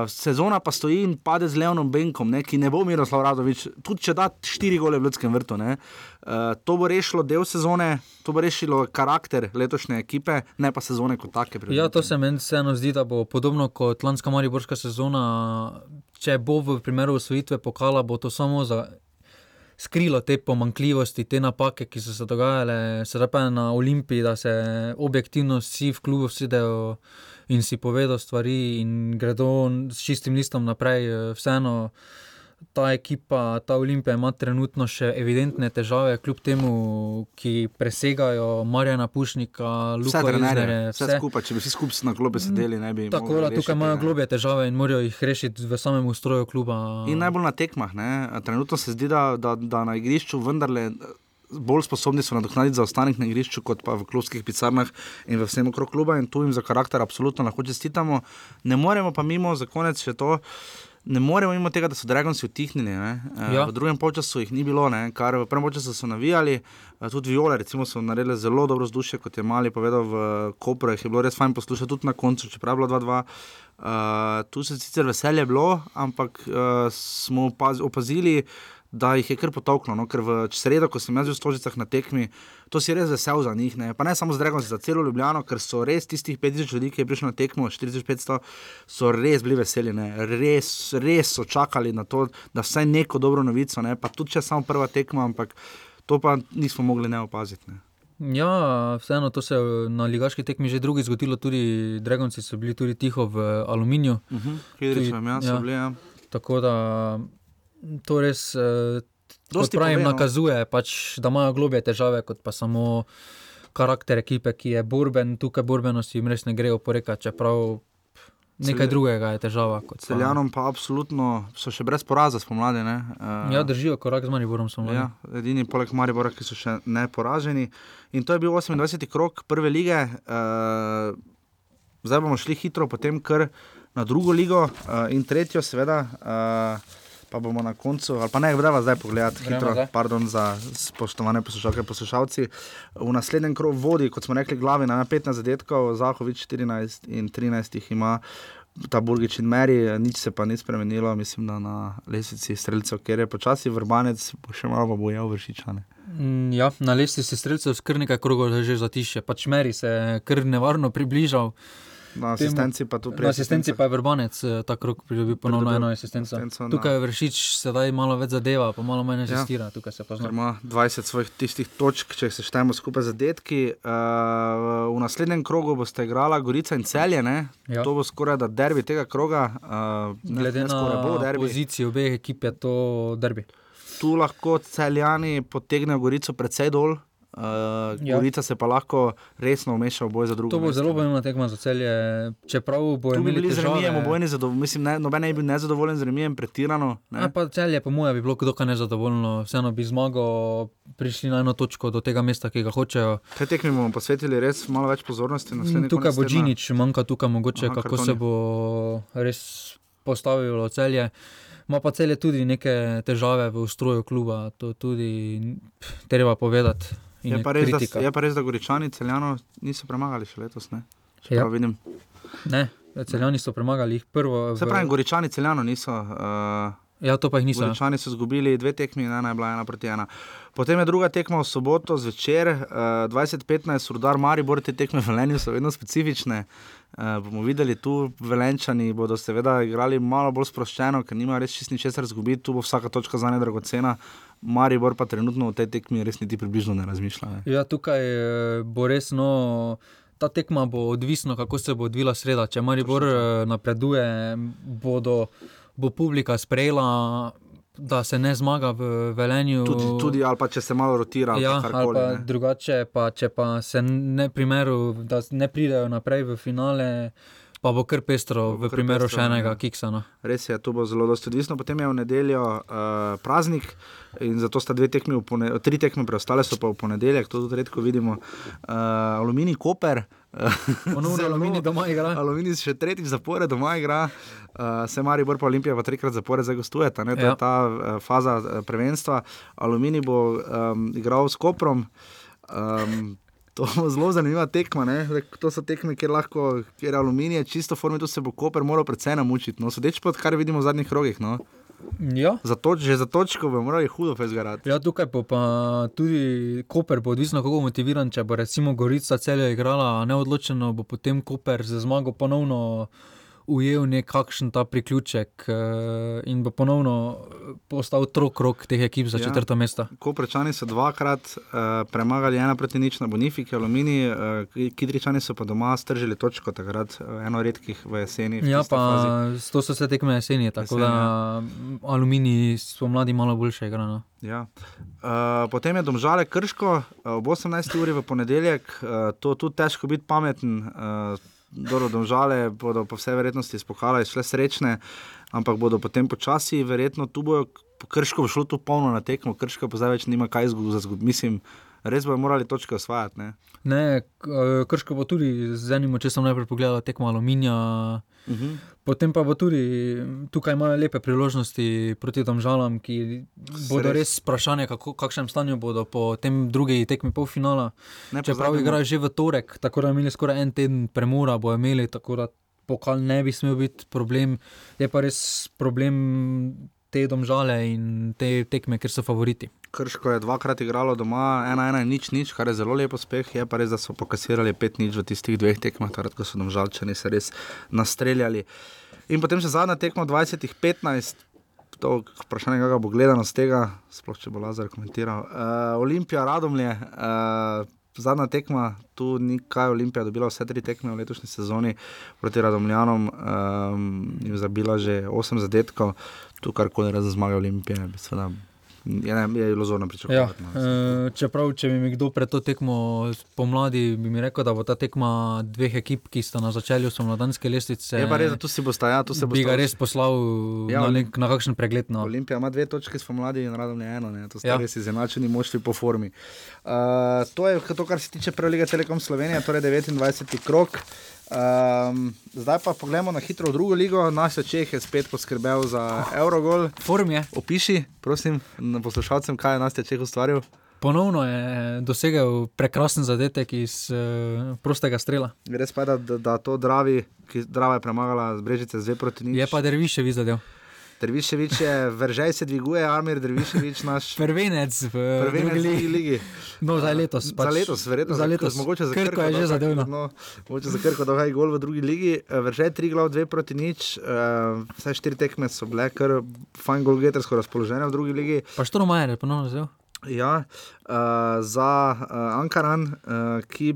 S8: sezona pa stoji in pade z Leonom Benkom, ne, ki ne bo Miroslav Radovič, tudi če da štiri gole v Ljudskem vrtu. ne. Uh, to bo rešilo del sezone, to bo rešilo karakter letošnje ekipe, ne pa sezone kot take.
S9: Ja, to se meni vseeno zdi, da bo podobno kot lanska Mariborska sezona. Če bo v primeru osvojitve pokala, bo to samo za skrilo te pomankljivosti, te napake, ki so se dogajale, sedaj pa na Olimpiji, da se objektivno vsi v klubu sedejo in si povedo stvari in gredo s čistim listom naprej. eh, Vseeno ta ekipa, ta Olimpija ima trenutno še evidentne težave, kljub temu, ki presegajo Marjana Pušnika,
S8: Vse
S9: Luka
S8: trenerje,
S9: Iznerje,
S8: vse skupaj, če bi vsi skupaj na klopi sedeli, ne bi
S9: Tako da tukaj imajo
S8: ne.
S9: globje težave in morajo jih rešiti v samem ustroju kluba.
S8: In najbolj na tekmah. Ne? Trenutno se zdi, da, da, da na igrišču vendarle. Bolj sposobni so nadoknaditi zaostanek na igrišču, kot pa v klubskih pisarnah in v vsem okrog kluba, in tu jim za karakter absolutno lahko čestitamo. Ne moremo pa mimo, za konec še to, ne moremo mimo tega, da so Dragonci utihnili. ne. Eh,
S9: Ja.
S8: V drugem polčasu jih ni bilo, ne? kar v prvem polčasu so navijali, eh, tudi Viole, recimo, so naredili zelo dobro vzdušje, kot je Mali povedal v Kopru, je bilo res fajn poslušati tudi na koncu, čeprav je bilo 2-2. Uh, tu se sicer veselje bilo, ampak uh, smo opaz, opazili, da jih je kar potoklo. No? Ker v sredo, ko sem jaz bil v Stožicah na tekmi, to si res vesel za njih. Ne? Pa ne samo z Dragom, za celo Ljubljano, ker so res tistih 5000 ljudi, ki je prišlo na tekmo, 4500, so res bili veseli. Ne? Res, res so čakali na to, da vsaj neko dobro novico, ne? pa tudi če samo prva tekma, ampak to pa nismo mogli ne opaziti. Ne?
S9: Ja, vseeno to se je na ligaški tekmi že drugi zgodilo, tudi Dragonci so bili tudi tiho v aluminiju.
S8: Uh -huh. Kidričevem, ja, so bili, ja.
S9: Tako da to res, kot
S8: Dosti
S9: pravim,
S8: pove, no.
S9: nakazuje, pač, da imajo globje težave, kot pa samo karakter ekipe, ki je borben, tukaj borbenosti jim res ne gre oporekati, čeprav nekaj
S8: Celje-
S9: drugega je težava.
S8: Celjanom pa absolutno so še brez poraza spomladi. ne. Eh,
S9: Ja, držijo korak z Mariborom. Samo,
S8: Ja, edini poleg Maribora, ki so še neporaženi. In to je bil 28. krok prve lige. Uh, zdaj bomo šli hitro, potem kar na drugo ligo uh, in tretjo, seveda. Uh, Pa bomo na koncu, ali pa ne, gremo zdaj pogledati,
S9: Gremo
S8: hitro,
S9: zdaj.
S8: pardon za spoštovane poslušalke poslušalci. V naslednjem krogu vodi, kot smo rekli, glavi na 15 zadetkov, Zahovič 14 in 13 jih ima. Ta Burgič in Meri, nič se pa ni spremenilo, mislim, da na lesici streljcev, ker je počasi vrbanec, bo še malo bojal vršičane.
S9: Mm, Ja, na lestvici streljcev s kar nekaj krogov že zatišje, pač meri se je kar nevarno približal.
S8: Na asistenci pa tu pri
S9: Na asistenci pa je Vrbanec eh, ta krok pridobil ponovno eno asistenco.
S8: asistenco na-
S9: Tukaj je Vršič sedaj malo več zadeva, pa malo manj
S8: Ja.
S9: asistira, tukaj se pa
S8: Ker
S9: zna.
S8: ima 20 svojih tistih točk, če se štejemo skupaj z detki. Uh, v naslednjem krogu boste igrala Gorica in Celje. Ne?
S9: Ja.
S8: To bo skoraj da derbi tega kroga. Uh,
S9: Glede na
S8: bo derbi.
S9: pozicijo obeh ekip je to derbi.
S8: Tu lahko celjani potegnejo Gorico precej dol. Uh,
S9: Ja.
S8: Gorica se pa lahko resno vmeša v boj za drugo.
S9: To bo
S8: mesto.
S9: zelo pomembna tekma za celje, čeprav bo
S8: Tu bi z remijem
S9: težave.
S8: obojni zadovoljni, mislim, ne, noben ne bi bil nezadovoljen z remijem, pretirano. Ne?
S9: A pa celje, po mojem, bi bilo dokaj nezadovoljno, vseeno bi zmago prišli na eno točko do tega mesta, ki ga hočejo.
S8: Te tekme bomo posvetili res malo več pozornosti.
S9: Mm, Tukaj bo. Džinič, manjka tukaj mogoče,
S8: Aha,
S9: kako
S8: kartoni.
S9: se bo res postavilo celje. Ma pa celje tudi neke težave v ustroju kluba, to tudi pff, treba povedati. In
S8: Je pa, res, da,
S9: kritika.
S8: je pa res, da Goričani celjano niso premagali še letos. Ne? Če
S9: Ja.
S8: vidim.
S9: Ne, celjani so premagali jih prvo.
S8: Se pravi, Goričani celjano niso. Uh,
S9: Ja, to pa jih niso.
S8: Goričani so izgubili dve tekmi, ena je bila ena proti ena. Potem je druga tekma v soboto zvečer, uh, 2015, Rudar Maribor, te tekme v Velenju so vedno specifične. Uh, bomo videli tu, Velenčani bodo seveda igrali malo bolj sproščeno, ker nima res čist ničesar izgubiti, tu bo vsaka točka za ne dragocena. Maribor pa trenutno v tej tekmi res niti približno ne razmišlja. Ne.
S9: Ja, tukaj eh, bo res no. Ta tekma bo odvisna, kako se bo odvila sreda. Če Maribor eh, napreduje, bodo, bo publika sprejela, da se ne zmaga v Velenju.
S8: Tudi, tudi ali pa če se malo rotira,
S9: ja,
S8: karkoli.
S9: pa drugače, pa, če pa se ne primeru, ne pridejo naprej v finale, pa bo kar pestro,
S8: Bo
S9: v
S8: kar
S9: primeru
S8: pestro,
S9: še enega
S8: ja.
S9: kiksa. No.
S8: Res je, to bo zelo odvisno. Potem je v nedeljo uh, praznik in zato sta dve tekmi, v pone, tri tekme preostale so pa v ponedeljek, to tudi redko vidimo. Uh, Aluminij Koper.
S9: Ponovno
S8: Zelo-
S9: Aluminij doma igra.
S8: Aluminij še tretjič zapored doma igra, uh, se Maribor pa Olimpija pa trikrat zapored zdaj gostujeta. Ne? To
S9: Ja.
S8: je ta uh, faza prvenstva. Aluminij bo um, igral s Koprom. Um, To bo zelo zanimiva tekma. ne. To so tekme, kjer lahko, kjer je aluminij, čisto formi, tu se bo Koper moral predvsej namučiti. No, sodeč pa, kar vidimo v zadnjih rogih. No.
S9: Ja.
S8: Za toč, že za točko bo morali hudo fezgarati.
S9: Ja, tukaj bo pa tudi Koper, bo odvisno, kako motiviran. Če bo recimo Gorica celje igrala neodločeno, bo potem Koper za zmago ponovno ujel nekakšen ta priključek uh, in bo ponovno eh, postal trok rok teh ekip za
S8: Ja.
S9: četrto mesto.
S8: Koprečani so dvakrat uh, premagali ena proti nič na Bonifiki, Alumini, uh, Kidričani so pa doma stržili točko, takrat uh, eno redkih v jeseni. v
S9: Ja,
S8: tisti fazi.
S9: pa to so vse tekme jeseni, tako
S8: Jeseni,
S9: da mm, aluminij spomladi malo boljše igra. No.
S8: Ja. Uh, potem je domžale krško uh, ob 18. uri v ponedeljek, uh, to tudi težko biti pameten. Uh, Dobro, domžale bodo po vsej verjetnosti spokale, šle srečne, ampak bodo potem počasi, verjetno tu bojo, krško bo šlo tu polno na tekmo, krško pa zdaj več nima kaj izgubiti. Mislim, res bojo morali točke osvajati. Ne?
S9: Ne, eh, Krško bo tudi z enim očesom najprej pogledal tekmo aluminija.
S8: Uh -huh.
S9: Potem pa bo tudi tukaj imajo lepe priložnosti proti domžalam, ki bodo
S8: res-
S9: vprašanje, kako, kakšnem stanju bodo po tem drugi tekmi polfinala.
S8: Ne
S9: Čeprav
S8: pozabimo-
S9: igrajo že v torek, tako da imeli skoraj en teden premora, bo imeli, tako da pokal ne bi smel biti problem. Je pa res problem te domžale in te tekme, ker so favoriti.
S8: Krško je dvakrat igralo doma, ena, ena, nič, nič, kar je zelo lep uspeh. Je pa res, da so pokasirali pet nič v tistih dveh tekmah, takrat, ko so nam žalčani se res nastreljali. In potem še zadnja tekma 20-15. To vprašanje, kako bo gledano z tega, sploh če bo Lazar komentiral. Uh, Olimpija, Radomlje, uh, zadnja tekma, tu ni kaj, Olimpija dobila vse tri tekme v letošnji sezoni proti Radomljanom, um, jim zabila že osem zadetkov, tu karkoli za zmage Olimpije, bi seveda je, ne, je iluzorno
S9: Ja,
S8: pričakovati. no.
S9: e, čeprav, če bi mi kdo pred to tekmo pomladi, bi mi rekel, da bo ta tekma dveh ekip, ki sta na začelju somladanske lestvice.
S8: Je pa res, da tu si bosta, ja, tu se
S9: bi
S8: bosta
S9: ga res poslal
S8: Ja,
S9: ja, na, nek, na kakšen pregled. No.
S8: Olimpija ima dve točke s pomladi in radom je eno, ne? to sta
S9: Ja.
S8: ja. res izenačeni moštvi po formi. Uh, to je to, kar se tiče Prve lige Telekom Slovenije, torej 29. krok. Um, zdaj pa pogledamo na hitro v drugo ligo. Čeh je spet poskrbel za Eurogol.
S9: Form je.
S8: Opiši, prosim, poslušalcem, kaj je Nastja Čeh ustvaril.
S9: Ponovno je dosegel prekrasen zadetek iz uh, prostega strela.
S8: Res pa je, da, da, to Dravi, ki Drava je premagala z Brežice z 2 proti 0.
S9: Je pa Derviševi zadev.
S8: Derviševič je, veržej se dviguje, Amir Derviševič, naš
S9: Prvenec v
S8: prvenec
S9: ligi.
S8: ligi.
S9: No, za letos.
S8: Za letos, verjetno.
S9: Za letos.
S8: mogoče za
S9: Krko je
S8: dal
S9: že
S8: kak-
S9: zadev. no.
S8: Mogoče za Krko, da je gol v drugi ligi. Eh, Veržej 3 glav, 2 proti nič. Uh, vse štiri tekme so bile kar fajn golgetersko razpoložene v drugi ligi.
S9: Pa Štromajer je ponovno vzel.
S8: Ja, uh, za uh, Ankaran, uh, ki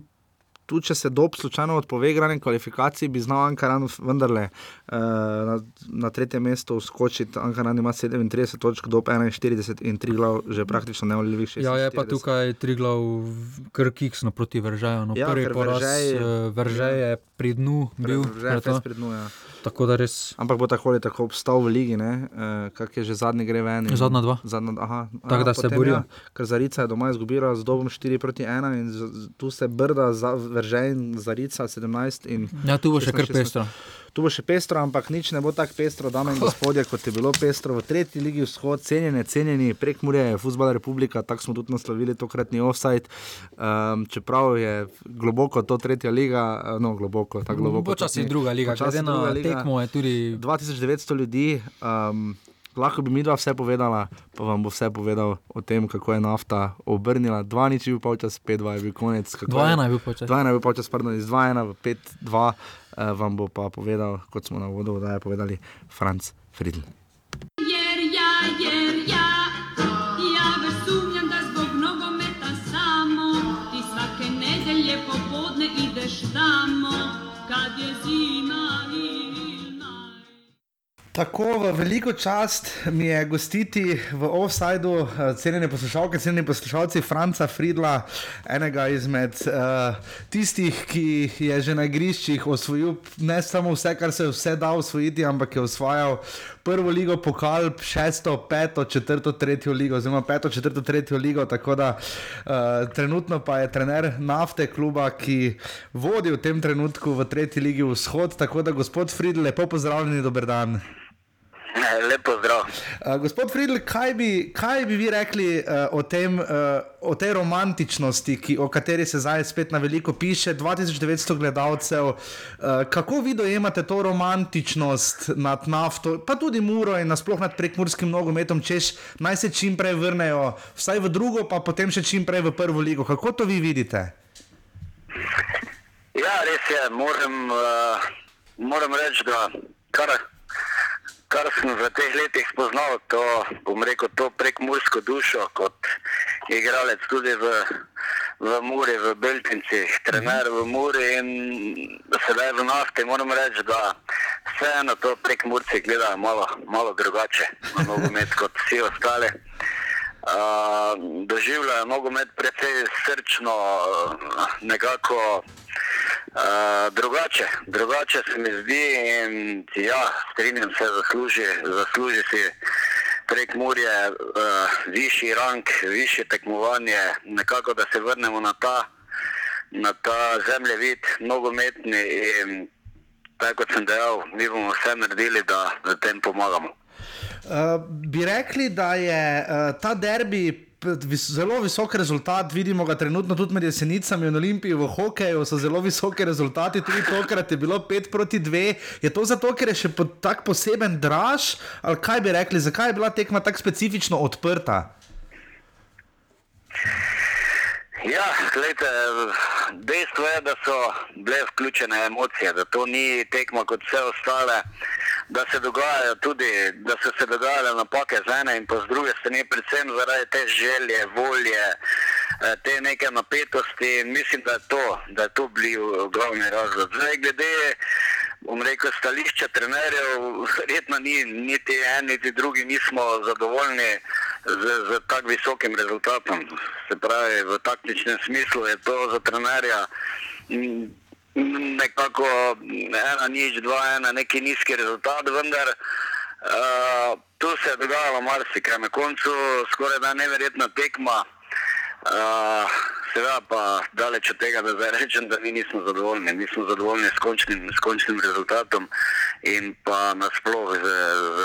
S8: tudi če se dob slučajno odpove igranje kvalifikacij, bi znal Ankaran vendarle uh, na, na tretje mesto skočiti. Ankaran ima 37 točk, dob 41 in 3 glav, že praktično neolivih 6.
S9: Ja, je pa tukaj tri glav krkiksno proti Veržaju. No,
S8: Ja,
S9: prvi poraz
S8: Veržej-
S9: eh, Veržej je pri dnu bil.
S8: Že je
S9: pred
S8: dnu, ja.
S9: Tako da res.
S8: Ampak bo tako ali tako obstal v ligi, uh, kak je že zadnji gre ven. in-
S9: Zadnja dva.
S8: Zadnja, aha,
S9: Tako
S8: aha,
S9: da se borijo.
S8: Ja, ker Zarica je doma izgubila z dobom 4 proti 1 in z, z, tu se brda, za, Veržej in Zarica 17. In
S9: Ja, tu bo še
S8: 16,
S9: kar
S8: 16.
S9: pestro.
S8: Tu bo še pestro, ampak nič ne bo tako pestro, dame in gospodje, kot je bilo pestro v tretji ligi vzhod, cenjene, cenjeni, prek Murje je Futbol Republika, tako smo tudi naslovili tokratni offside. Um, čeprav je globoko to tretja liga, eh, no globoko, tako globoko.
S9: Počasi
S8: ni.
S9: druga liga,
S8: Počasi
S9: glede na tekmo je tudi.
S8: 2900 ljudi. Um, Lahko bi mi dva vse povedala, pa vam bo vse povedal o tem, kako je nafta obrnila. Dva nič je bil polčas, pet dva je bil konec. kako
S9: 2-1 je bil polčas.
S8: 2-1 je bil polčas, pardon, iz 2-1 v 5-2 uh, vam bo pa povedal, kot smo na vodu oddaje povedali, Franz Friedl.
S12: Jer ja, jer ja
S8: Tako v veliko čast mi je gostiti v offsajdu, eh, cenjene poslušalke, cenjeni poslušalci Franca Friedla, enega izmed uh, tistih, ki je že na igriščih osvojil ne samo vse, kar se je vse dal osvojiti, ampak je osvajal prvo ligo, pokal, šesto, peto, četrto, tretjo ligo, oziroma peto, četrto, tretjo ligo. Tako da uh, trenutno pa je trener nafte kluba, ki vodi v tem trenutku v tretji ligi vzhod. Tako da, gospod Friedl, lepo pozdravljeni, dober dan.
S11: Lepo zdrav.
S8: Uh, gospod Friedl, kaj bi, kaj bi vi rekli uh, o, tem, uh, o tej romantičnosti, ki, o kateri se zdaj spet na veliko piše, 2900 gledalcev? Uh, kako vi dojemate to romantičnost nad nafto, pa tudi Muro in nasploh nad prekmurskim nogometom, češ naj se čim prej vrnejo, vsaj v drugo, pa potem še čim prej v prvo ligo? Kako to vi vidite?
S11: Ja, res je. Moram, uh, moram reči, da kar, kar sem v teh letih spoznal, to bom rekel, to prek mursko dušo, kot igralec tudi v, v Muri, v Beltincih, trener v Muri in sedaj v nafti. Moram reči, da vseeno to prek Murci gledajo malo, malo drugače, nogomet kot vsi ostali. Uh, doživljajo nogomet precej srčno, nekako drugače. Drugače se mi zdi in ja, strinjam se, zasluži, zasluži si prek Murje uh, višji rang, višje tekmovanje, nekako da se vrnemo na ta, na ta zemljevid nogometni in tako kot sem dejal, mi bomo vse naredili, da v tem pomagamo.
S8: Uh, bi rekli, da je uh, ta derbi vis, zelo visok rezultat, vidimo ga trenutno tudi med jesenicami in olimpiji v hokeju, so zelo visoki rezultati, tudi tokrat je bilo 5 proti 2. Je to zato, ker je še po, tak poseben draž, ali kaj bi rekli, zakaj je bila tekma tako specifično odprta?
S11: Ja, gledajte, dejstvo je, da so bile vključene emocije, da to ni tekma kot vse ostale, da se dogajajo tudi, da so se dogajale napake z ene in pa z druge strani, predvsem zaradi te želje, volje, eh, te neke napetosti in mislim, da je to, da je to bil glavni razlog. Zdaj, glede, bom rekel, stališča trenerjev, verjetno ni niti en, niti drugi nismo zadovoljni z, z tako visokim rezultatom. Se pravi, v taktičnem smislu je to za trenerja mm, nekako ena nič, dva, ena, neki nizki rezultat, vendar uh, tu se je dogajalo marsikaj. Na koncu skoraj da neverjetna tekma. Uh, seveda pa daleč od tega, da zdaj rečem, da mi nismo zadovoljni. Nismo zadovoljni s končnim, s končnim rezultatom in pa nasploh z, z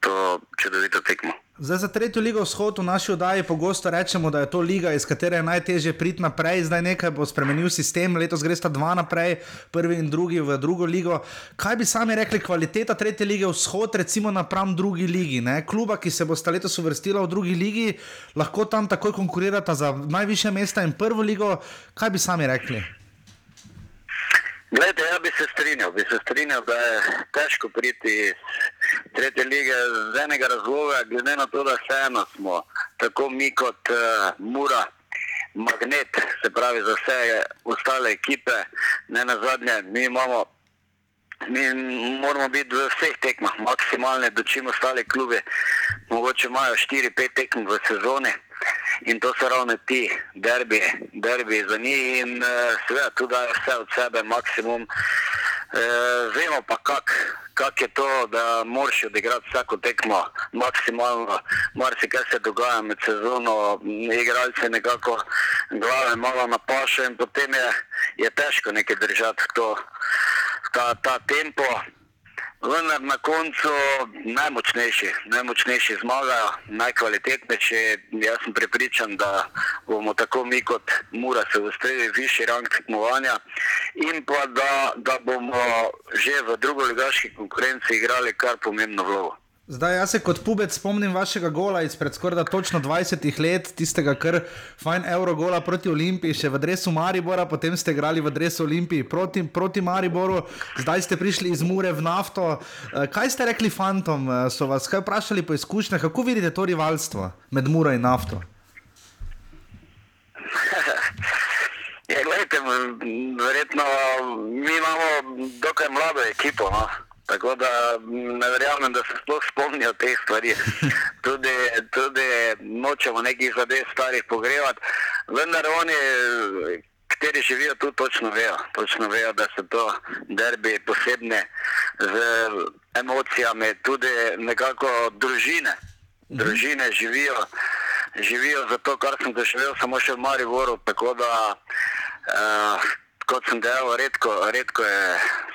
S11: to čudovito tekmo.
S8: Zdaj za tretjo ligo vzhod v naši oddaji pogosto rečemo, da je to liga, iz katere je najtežje priti naprej. Zdaj nekaj bo spremenil sistem, letos gre sta dva naprej, prvi in drugi v drugo ligo. Kaj bi sami rekli, kvaliteta tretje lige vzhod, recimo napram drugi ligi? Ne? Kluba, ki se bosta letos uvrstila v drugi ligi, lahko tam takoj konkurirata za najviše mesta in prvo ligo. Kaj bi sami rekli?
S11: Glede, ja bi se strinjal, bi se strinjal, da je težko priti tretje lige z enega razloga, glede na to, da vseeno smo tako mi kot uh, Mura magnet, se pravi za vse ostale ekipe, ne na zadnje, mi imamo. Mi moramo biti v vseh tekmah maksimalne, do čim ostali klubi. Mogoče imajo 4-5 tekem v sezoni in to so ravno ti derbi, derbi za njih in uh, seveda tu dajo vse od sebe maksimum. Uh, vemo pa, kako kak je to, da moraš odigrati vsako tekmo maksimalno. Marsikaj se dogaja med sezono, igralci nekako glave malo napašajo in potem je, je težko nekaj držati to, ta, ta tempo. Vendar na koncu najmočnejši, najmočnejši zmagajo, najkvalitetnejši. Jaz sem prepričan, da bomo tako mi kot Mura se ustrelili višji rang tekmovanja in pa da, da bomo že v drugoligaški konkurenci igrali kar pomembno vlogo.
S8: Zdaj, jaz se kot pubec spomnim vašega gola izpred skoraj točno 20 let, tistega kar fajn Eurogola proti Olimpiji, še v dresu Maribora, potem ste igrali v dresu Olimpiji proti, proti Mariboru, zdaj ste prišli iz Mure v nafto. Eh, Kaj ste rekli fantom? Eh, So vas kaj vprašali po izkušnjah, kako vidite to rivalstvo med Muro in nafto?
S11: Ja, gledajte, verjetno mi imamo dokaj mlado ekipo. No? Tako da m, ne verjamem, da se sploh spomnijo teh stvari. Tudi, tudi nočemo nekih zadev starih pogrevati, vendar oni, kateri živijo tu, točno vejo, točno vejo, da so to derbi posebne z emocijami, tudi nekako družine. Družine živijo, živijo za to, kar sem doživel samo še v Mariboru. Tako da, uh, kot sem dejal, redko, redko je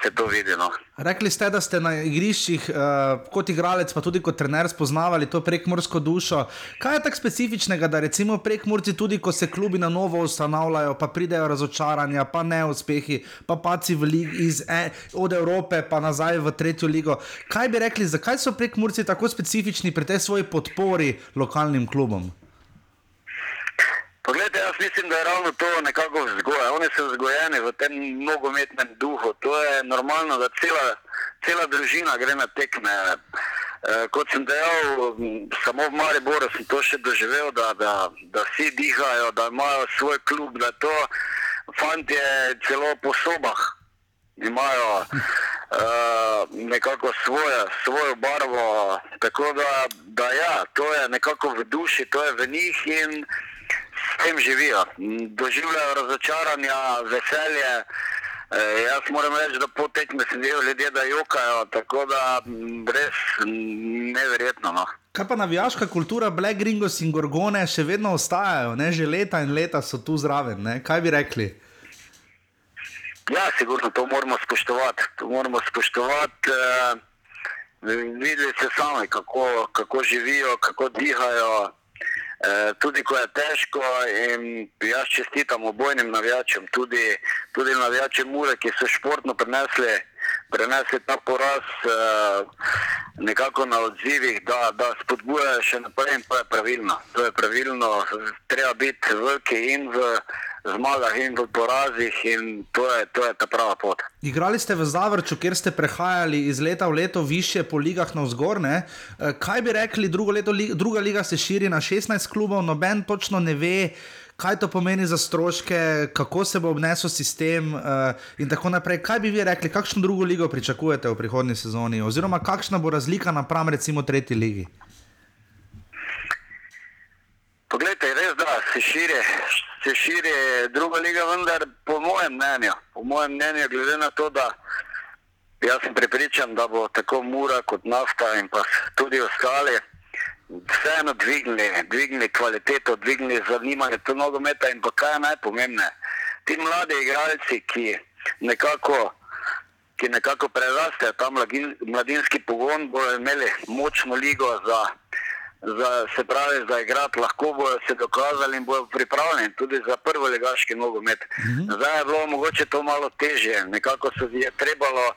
S11: se to videlo.
S8: Rekli ste, da ste na igriščih uh, kot igralec, pa tudi kot trener spoznavali to prekmorsko dušo. Kaj je tako specifičnega, da recimo prekmorci, tudi ko se klubi na novo ustanavljajo, pa pridejo razočaranja, pa neuspehi, pa paci iz, eh, od Evrope pa nazaj v tretjo ligo. Kaj bi rekli, zakaj so prekmorci tako specifični pri tej svoji podpori lokalnim klubom?
S11: Poglejte, jaz mislim, da je ravno to nekako vzgoja. Oni so vzgojeni v tem nogometnem duhu. To je normalno, da cela, cela družina gre na tekme. E, kot sem dejal, samo v Mariboru sem to še doživel, da, da, da vsi dihajo, da imajo svoj klub, da to fantje celo po sobah imajo uh, nekako svoje, svojo barvo. Tako da, da ja, to je nekako v duši, to je v njih in s tem živijo. Doživljajo razočaranja, veselje. E, jaz moram reči, da po tekmi sem videl ljudje, da jokajo, tako da res neverjetno. No.
S8: Kaj pa navijaška kultura, Black Gringos in Gorgone še vedno ostajajo, ne? že leta in leta so tu zraven. Ne? Kaj bi rekli?
S11: Ja, sigurno to moramo spoštovati. To moramo spoštovati. Eh, videli ste sami, kako, kako živijo, kako dihajo. Eh, tudi ko je težko, jaz čestitam obojnim navijačem, tudi, tudi navijačem Mure, ki so športno prenesli, prenesli ta poraz eh, nekako na odzivih, da, da spodbujajo še naprej in to je pravilno. To je pravilno, treba biti veliki in v zmagah in v porazih in to je, to je ta prava pot.
S8: Igrali ste v Zavrču, kjer ste prehajali iz leta v leto više po ligah navzgor. ne? Eh, Kaj bi rekli, leto, druga liga se širi na 16 klubov, noben točno ne ve, kaj to pomeni za stroške, kako se bo obnesel sistem uh, in tako naprej. Kaj bi vi rekli, kakšno drugo ligo pričakujete v prihodnji sezoni, oziroma kakšna bo razlika napram recimo tretji ligi?
S11: Poglejte, se širi, se širi druga liga, vendar po mojem mnenju, po mojem mnenju, glede na to, da jaz sem prepričan, da bo tako Mura kot Nafta in pa tudi ostali vseeno dvignili, dvignili kvaliteto, dvignili zanimanje do nogometa in pa kaj je najpomembneje. Ti mladi igralci, ki nekako ki nekako prerastejo ta mladin, mladinski pogon, bodo imeli močno ligo za, za se pravi, za igrati, lahko bodo se dokazali in bodo pripravljeni tudi za prvo ligaški nogomet. Zdaj je bilo mogoče to malo težje, nekako se je trebalo,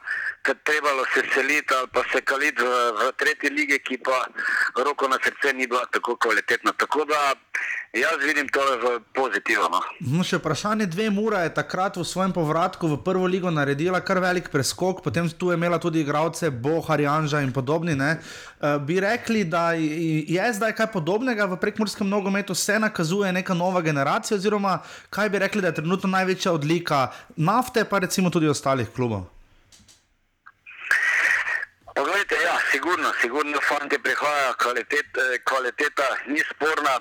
S11: trebalo se seliti ali pa se kaliti v, v tretji lige, ki pa roko na srce ni bila tako kvalitetna. Tako da jaz vidim to v pozitivno.
S8: No, še vprašanje dve Mura je takrat v svojem povratku v prvo ligo naredila kar velik preskok, potem tu je imela tudi igralce Bohar, Janža in podobni. ne. Eh, Bi rekli, da je zdaj kaj podobnega v prekmurskem nogometu, se nakazuje neka nova generacija, oziroma kaj bi rekli, da je trenutno največja odlika nafte, pa recimo tudi ostalih klubov.
S11: Poglejte, ja, sigurno, sigurno fanti prihajajo, kvalitet, kvaliteta ni sporna.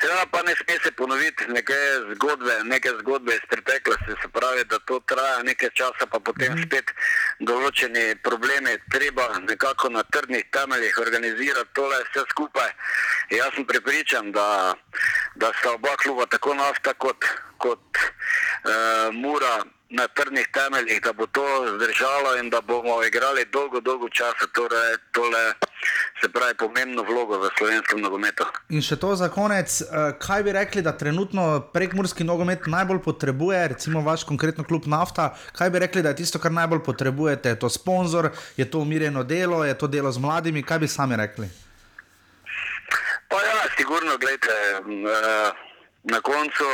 S11: Seveda pa ne sme se ponoviti neke zgodbe, neke zgodbe iz preteklosti, se pravi, da to traja nekaj časa, pa potem spet določeni problemi treba nekako na trdnih temeljih organizirati tole vse skupaj. Jaz sem prepričan, da, da sta oba kluba, tako nafta kot, kot uh, Mura, na trdnih temeljih, da bo to zdržalo in da bomo igrali dolgo, dolgo časa, torej tole, se pravi, pomembno vlogo v slovenskem nogometu.
S8: In še to za konec, eh, kaj bi rekli, da trenutno prekmurski nogomet najbolj potrebuje, recimo vaš konkretno klub Nafta, kaj bi rekli, da je tisto, kar najbolj potrebujete? Je to sponzor, je to umirjeno delo, je to delo z mladimi, kaj bi sami rekli?
S11: Pa ja, sigurno, gledajte, eh, na koncu,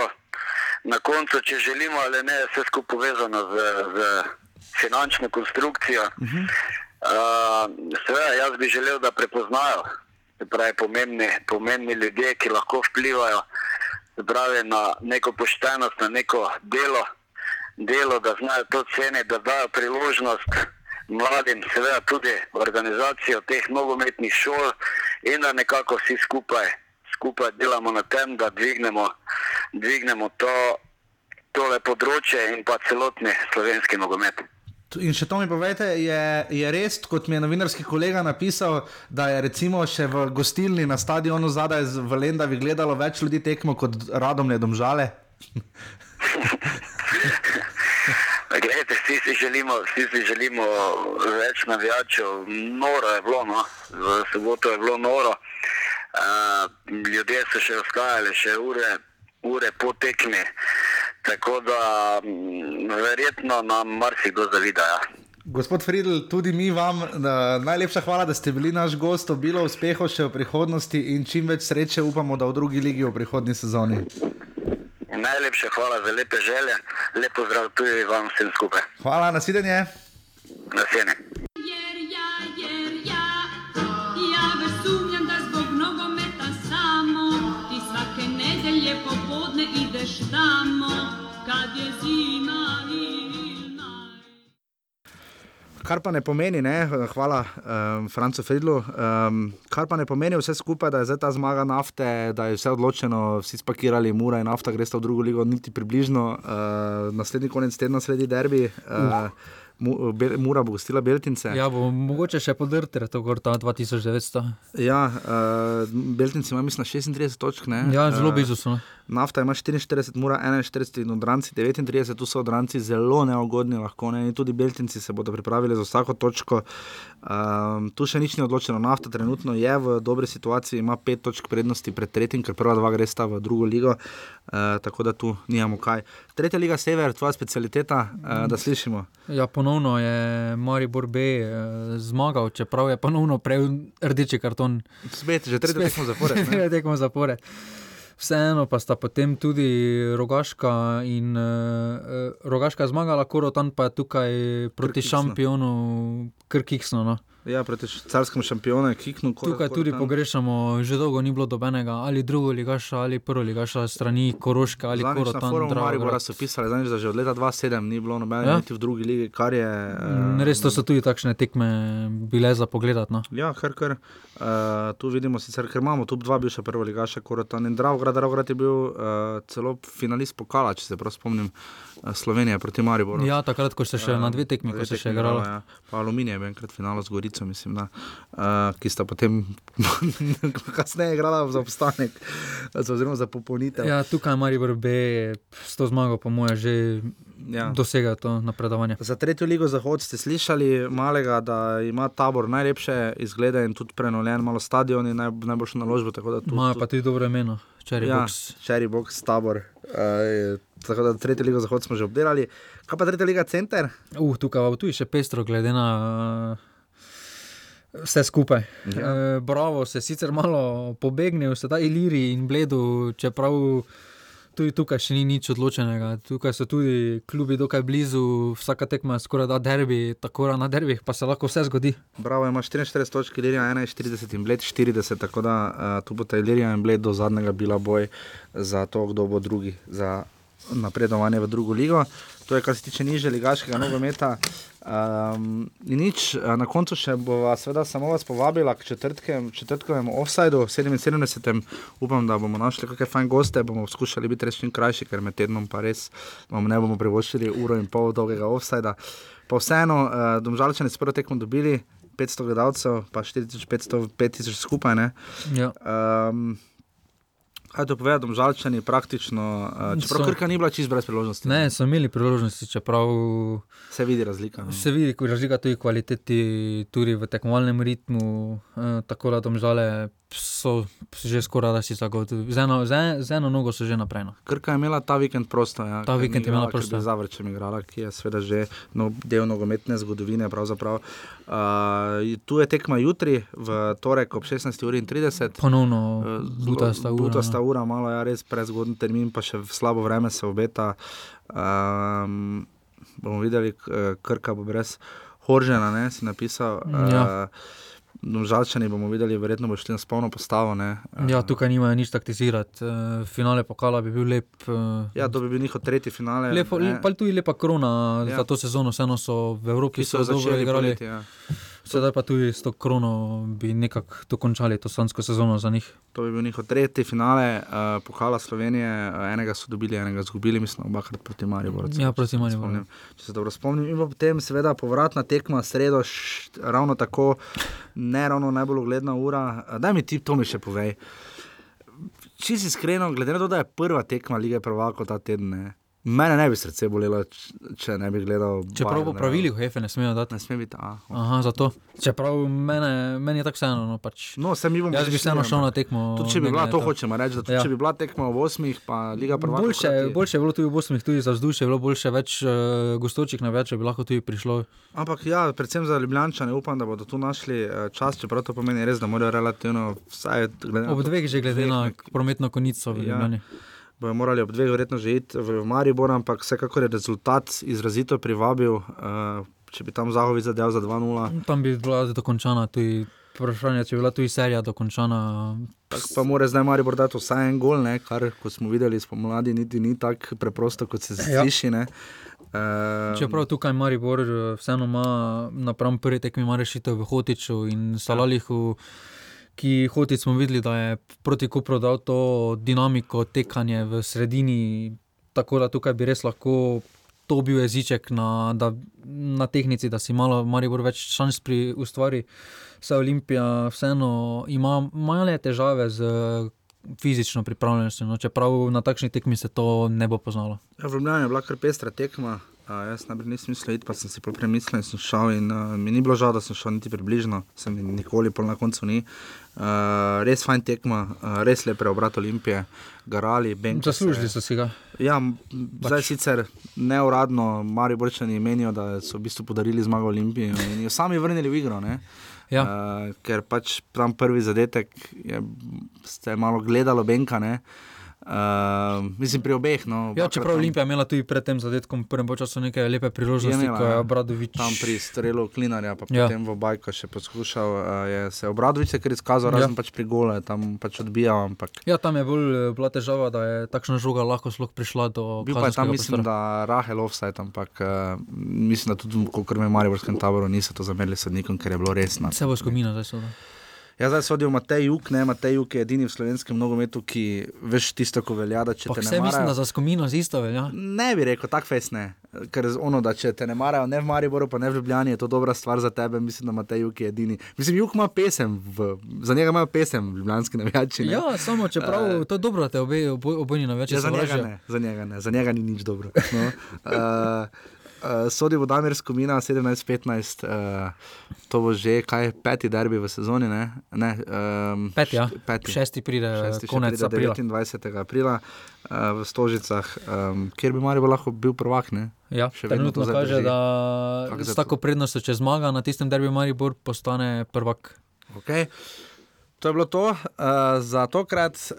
S11: na koncu, če želimo ali ne, je vse skupaj povezano z, z finančno konstrukcijo. Uh, seveda, jaz bi želel, da prepoznajo pravi, pomembni, pomembni ljudje, ki lahko vplivajo pravi, na neko poštenost, na neko delo, delo, da znajo to ceniti, da dajo priložnost mladim, seveda tudi organizacijo teh nogometnih šol in da nekako vsi skupaj, skupaj delamo na tem, da dvignemo, dvignemo to, tole področje in pa celotni slovenski nogomet.
S8: In še to mi povete, je, je res, kot mi je novinarski kolega napisal, da je recimo še v gostilni na stadionu zadaj v Lendavi gledalo več ljudi tekmo kot radom domžale?
S11: Glede, vsi si želimo, vsi si želimo več navijačev. Noro je bilo, no? v soboto je bilo noro. Uh, ljudje so še ostajali, še ure, ure po tekmi. Tako da mm, verjetno nam marsikdo zavida. Ja.
S8: Gospod Friedl, tudi mi vam da, najlepša hvala, da ste bili naš gost, obilo uspehov še v prihodnosti in čim več sreče upamo, da v drugi ligi v prihodnji sezoni.
S11: Najlepša hvala za lepe želje, lepo zdrav tudi vam vsem skupaj.
S8: Hvala, nasvidenje.
S11: Naslednje.
S8: Kar pa ne pomeni, ne, hvala um, Francu Fedlu, um, kar pa ne pomeni vse skupaj, da je zdaj ta zmaga nafte, da je vse odločeno, vsi spakirali, mura in nafta gresta v drugo ligo, niti približno. Uh, naslednji konec tedna, sredi derbi, uh, Mu- Mura bo gostila Beltince.
S9: Ja, bo mogoče še podrti, to gor ta 2900.
S8: Ja, uh, Beltinci ima, mislim, 36 točk. Ne?
S9: Ja, zelo blizu so. no.
S8: Nafta ima 44, mora 41 in odranci 39, tu so odranci zelo neugodni, lahko ne. In tudi Beltinci se bodo pripravili za vsako točko. Um, tu še nič ni odločeno. Nafta trenutno je v dobri situaciji, ima pet točk prednosti pred tretjim, ker prva dva gresta v drugo ligo, uh, tako da tu nijamo kaj. Tretja liga Sever, tvoja specialiteta, uh, da slišimo.
S9: Ja, ponovno je Maribor B eh, zmagal, čeprav je ponovno prejel rdeči karton.
S8: Spet, že tretjo tekmo zapored, ne?
S9: Tretjo tekmo zapored. Vseeno pa sta potem tudi Rogaška in uh, Rogaška zmagala, Korotan pa je tukaj proti
S8: Krkiksnu.
S9: šampionu Krkiksnu. No.
S8: Ja, proti carskemu šampionu, Kiknu. Kor-
S9: Tukaj tudi
S8: Korotan.
S9: pogrešamo, že dolgo ni bilo dobenega ali drugo ligaša ali prvo ligaša strani Koroške ali
S8: na
S9: Korotan.
S8: forumu Maribora
S9: Dravograd.
S8: so pisali, zadnjič, da že od leta 2007 ni bilo nobene
S9: Ja?
S8: niti v drugi ligi, kar je.
S9: Mm, Res to so tudi takšne tekme bile za pogledat. No.
S8: Ja, kar kar. Uh, tu vidimo sicer, ker imamo tu dva bivša prva ligaša, Korotan in Dravograd. Dravograd je bil uh, celo finalist pokala, če se prav spomnim, uh, Slovenije proti Mariboru.
S9: Ja, takrat, ko ste še na dve tekmi, ko ste še igrali.
S8: Ja. Pa Aluminij je enkrat finalo z Gorico, mislim, da, uh, ki sta potem kasneje igrala za obstanek, oziroma za popolnitev.
S9: Ja, tukaj Maribor B s to zmago, po mojem, že
S8: Ja.
S9: dosega to napredovanje.
S8: Za tretjo ligo Zahod ste slišali malega, da ima tabor najlepše izglede in tudi prenovljen malo stadion in naj, najboljšo naložbo.
S9: Imajo pa tudi dobro imeno, Cherry
S8: ja,
S9: Box.
S8: Cherry Box, tabor. Uh, tako da tretjo ligo Zahod smo že obdelali. Kaj pa tretja liga Center?
S9: Uh, tukaj je še pestro, glede na uh, vse skupaj.
S8: Ja.
S9: Uh, Bravo se sicer malo pobegnil, sedaj Iliri in Bledu, čeprav tudi tukaj še ni nič odločenega. Tukaj so tudi klubi dokaj blizu, vsaka tekma je skoraj da derbi, tako da na derbih pa se lahko vse zgodi.
S8: Bravo, ima 44 točk, Ilirija 41 in Bled 40, tako da uh, tu bo ta Ilirija in Bled do zadnjega bila boj za to, kdo bo drugi za napredovanje v drugo ligo. To je, kar se tiče niže ligaškega nogometa. Um, nič, na koncu še bova seveda samo vas povabila k četrtkovemu offsajdu, 77. Upam, da bomo našli kakšne fajn goste, bomo skušali biti res čim krajši, ker med tednom pa res vam ne bomo privoščili uro in pol dolgega offsajda. Pa vseeno, uh, domžalčani so prvo tekmo dobili, 500 gledalcev, pa 4500, 5000 skupaj. Ne?
S9: Ja.
S8: Um, kaj to pove, domžalčani praktično, uh, čeprav
S9: So-
S8: Krka ni bila čist brez priložnosti.
S9: Ne, so imeli priložnosti, čeprav
S8: Se vidi razlika. no.
S9: Se vidi razlika tudi v kvaliteti, tudi v tekmovalnem ritmu, eh, tako da domžale so že skoraj da si zagotovili. Z eno, z, en, z eno nogo so že naprej. No.
S8: Krka je imela ta vikend prosto. Ja,
S9: Ta vikend je imela
S8: igrala, ker
S9: prosto.
S8: bi z Zavrčem igrala, ki je seveda že no, del nogometne zgodovine. Uh, tu je tekma jutri, v torek ob 16.30.
S9: Ponovno
S8: Eh,
S9: butasta
S8: zelo-
S9: ura,
S8: Butasta
S9: no.
S8: ura, malo je ja, res prezgoden termin, pa še v slabo vreme se obeta. Um, bomo videli, krka bo brez Horžena, ne, si napisal.
S9: Ja.
S8: Uh, Žalčani bomo videli, verjetno bo šli na spolno postavo. Ne.
S9: Ja, tukaj nimajo nič taktizirati. Uh, finale pokala bi bil lep. Uh,
S8: Ja, to bi bil njihov tretji finale.
S9: Lepo,
S8: ne.
S9: pa tudi lepa korona
S8: Ja.
S9: za to sezono, vseeno so v Evropi
S8: so
S9: dobro igrali.
S8: poleti, ja.
S9: Sedaj pa tudi s to krono bi nekako dokončali to sansko sezono za njih.
S8: To bi bil njihov tretji finale, uh, pokala Slovenije, uh, enega so dobili, enega izgubili, mislim, obakrat proti Mariboru.
S9: Ja, proti Mariboru.
S8: spomnim, Če se dobro spomnim. In potem, seveda, povratna tekma, sredo, š, ravno tako, ne ravno najbolj ugledna ura. Uh, daj mi ti to mi še povej. Če si iskreno, glede na to, da je prva tekma lige prvako ta teden, ne, mene ne bi srce bolelo, če ne bi gledal.
S9: Čeprav po pravilih Hefe ne smejo dati.
S8: Ne sme biti. A,
S9: Aha, zato. Čeprav mene, meni je tako vseeno. No, pač.
S8: No, se mi bomo
S9: Jaz bi vseeno šel na tekmo.
S8: Tudi če bi bila, to
S9: na
S8: hočemo reči, da tudi,
S9: Ja.
S8: ja. če bi bila tekma v osmih, pa liga prvaka.
S9: Boljše, boljše je bilo tudi v Bosni, tudi za vzdušje, je bilo boljše, več uh, gostočih na več, bi lahko tudi prišlo.
S8: Ampak ja, predvsem za Ljubljančane upam, da bodo tu našli eh, čas, čeprav to pomeni res, da morajo relativno vsaj na
S9: Ob dveh že glede na
S8: dveh
S9: prometno konico v
S8: Ja. Bojo morali ob dveh verjetno že iti v Maribor, ampak vsekakor je rezultat izrazito privabil. Uh, če bi tam Zahovic zadev za 2-0.
S9: Tam bi bila dokončana tudi vprašanje, če bi bila tudi serija dokončana.
S8: Tak pa mora zdaj Maribor dati vsaj en gol, ne? kar, kot smo videli spomladi, niti ni tako preprosto, kot se
S9: Ja.
S8: sliši. ne. Uh,
S9: Čeprav tukaj Maribor eh, vseeno ima napram prvi tekmi ima rešitev v Hotiču in Salalihu, ki Hotič smo videli, da je proti Kupru dal to dinamiko tekanje v sredini, tako da tukaj bi res lahko to bil jeziček na, da, na tehnici, da si malo Maribor več šans pri ustvari. Vse Olimpija vseeno ima male težave z fizično pripravljenostjo, no, čeprav na takšni tekmi se to ne bo poznalo.
S8: Ja, v Ljubljani je bila kar pestra tekma. Uh, jaz najprej nisem mislil iti, pa sem si pol premislil in sem šel. In, uh, mi ni bilo žal, da sem šel niti približno, se mi nikoli pol na koncu ni. Uh, res fajn tekma, uh, res lep preobrat Olimpije, garali, benki.
S9: Zaslužili so si ga.
S8: Ja, m- zdaj sicer neuradno Mariborčani menijo, da so v bistvu podarili zmago Olimpiji in jo sami vrnili v igro. Ne?
S9: Ja.
S8: Uh, ker pač tam prvi zadetek je, ste malo gledalo Benka. Ne? Uh, mislim, pri obeh. No,
S9: Ja, čeprav Olimpija je imela tudi pred tem zadetkom v prvem času nekaj lepe priložnosti, ko je
S8: ja.
S9: Obradovič.
S8: Tam pri strelu Klinarja, pa
S9: Ja.
S8: potem v Bajko še poskušal. Uh, je se Obradovič je kar izkazal,
S9: Ja.
S8: razen pač pri gole, tam pač odbijal. Ampak
S9: Ja, tam je bolj eh, bila težava, da je takšna žoga lahko sploh prišla do
S8: bil pa je tam, mislim,
S9: prostora.
S8: da Rahel offside, ampak uh, mislim, da tudi, kolikor me v Mariborskem taboru niso to zamerili sodnikom, ker je bilo resno.
S9: Vse bo skomina zdaj so.
S8: Ja, zdaj sodijo Matej Juk, ne, Matej Juk je edini v slovenskem nogometu, ki veš tisto, ko velja, da če
S9: Pa
S8: te
S9: vse
S8: ne
S9: mislim, da
S8: marajo.
S9: za skomino z isto velja.
S8: Ne bi rekel, tako fes ne. Ker ono, da če te ne marajo, ne v Mariboru, pa ne v Ljubljani, je to dobra stvar za tebe. Mislim, da Matej Juk je edini. Mislim, Juk ima pesem, v, za njega imajo pesem, ljubljanski navijači. ne.
S9: Ja, samo čeprav
S8: Eh,
S9: to je dobro, da te obe, obo, obojni naveč
S8: Ja, za njega
S9: sovražijo.
S8: ne, za njega ne, za njega ni nič dobro. No. Uh, uh, sodi v Damir Skomina 17-15, uh, to bo že kaj, peti derbi v sezoni. Ne? Ne, um,
S9: Peti, ja.
S8: peti.
S9: Šesti pride
S8: Šesti še
S9: konec
S8: pride
S9: aprila.
S8: 29. aprila uh, v Stožicah, um, kjer bi Marijo lahko bil prvak. Ne?
S9: Ja,
S8: Še vedno
S9: trenutno kaže,
S8: zadrži.
S9: da
S8: Kako
S9: s tako prednostjo, če zmaga na tistem derbiju Maribor, postane prvak.
S8: Okay. To je bilo to. Uh, za tokrat uh,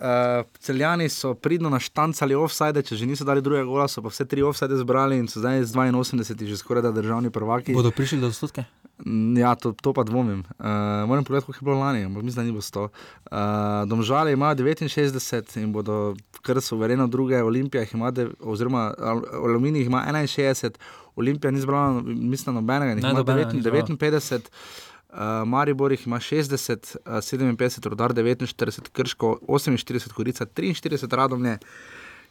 S8: celjani so pridno naštancali offside, če že niso dali drugega gola, so pa vse tri offside zbrali in so zdaj z 82 že skoraj da državni prvaki.
S9: Bodo prišli do odstotke?
S8: Mm, Ja, to, to pa dvomim. Uh, moram pogledati, koliko je bilo lani, ampak mislim, da ni bilo 100. Uh, Domžale imajo 69 in bodo kar suvereno druge, Olimpija jih ima, de, oziroma Al- Aluminij jih ima 61, Olimpija ni zbrala, mislim, nobenega,
S9: Ne,
S8: ima
S9: nobenega ni
S8: 9,
S9: zbrala.
S8: 59. Uh, Maribor jih ima 60, uh, 57, rodar 49, krško 48, korica 43, radomlje.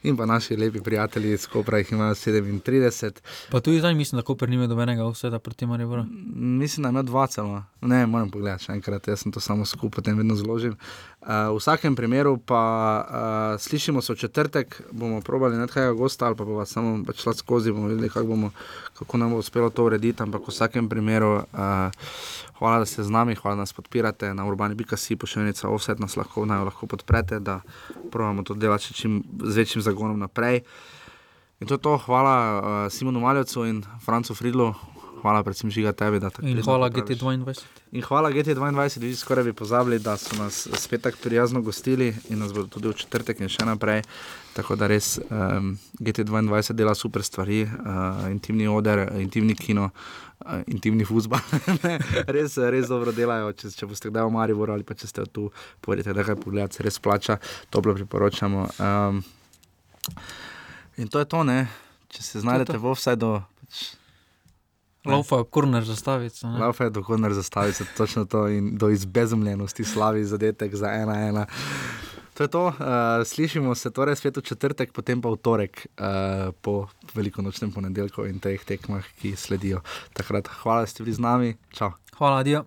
S8: In pa naši lepi prijatelji iz Kopra jih imajo 37.
S9: Pa tudi zdaj mislim, da Koper nima dobenega vseda proti Mariboru.
S8: Mislim, da ima dva celo. Ne, moram pogledati še enkrat, jaz sem to samo skupaj, potem vedno zložim. Uh, v vsakem primeru pa uh, slišimo se v četrtek, bomo probali nekaj gosta ali pa bomo samo pač šla skozi, bomo videli, kako, bomo, kako nam bo uspelo to urediti. Ampak v vsakem primeru uh, hvala, da ste z nami, hvala, da nas podpirate na urbani.si, pošiljnica offset nas lahko, naj lahko podprete, da probamo to delati čim z večjim zagonom naprej. In to je to, hvala uh, Simonu Maljevcu in Francu Fridlu, hvala predvsem žiga tebi. da tako
S9: In hvala
S8: pripraviš.
S9: GT22.
S8: In hvala GT22, vi skoraj bi pozabili, da so nas spet tako prijazno gostili in nas bodo tudi v četrtek in še naprej. Tako da res um, GT22 dela super stvari, uh, intimni oder, intimni kino. Uh, intimni futbol, res, res dobro delajo. Če, če boste kdaj v Mariboru ali pa če ste tu, povedite, da kaj pogledate, se res plača, toplo priporočamo. Um, in to je to, ne? če se znajdete v offsajdu, pač
S9: Laufa, korner zastavica. ne.
S8: Laufa je do konca zastavil se točno to in do izbezumljenosti slavi zadetek za ena ena. To je to, uh, slišimo se torej spet v četrtek, potem pa v torek uh, po velikonočnem ponedeljku in teh tekmah, ki sledijo. Takrat hvala, da ste bili z nami. Čau.
S9: Hvala, Dio.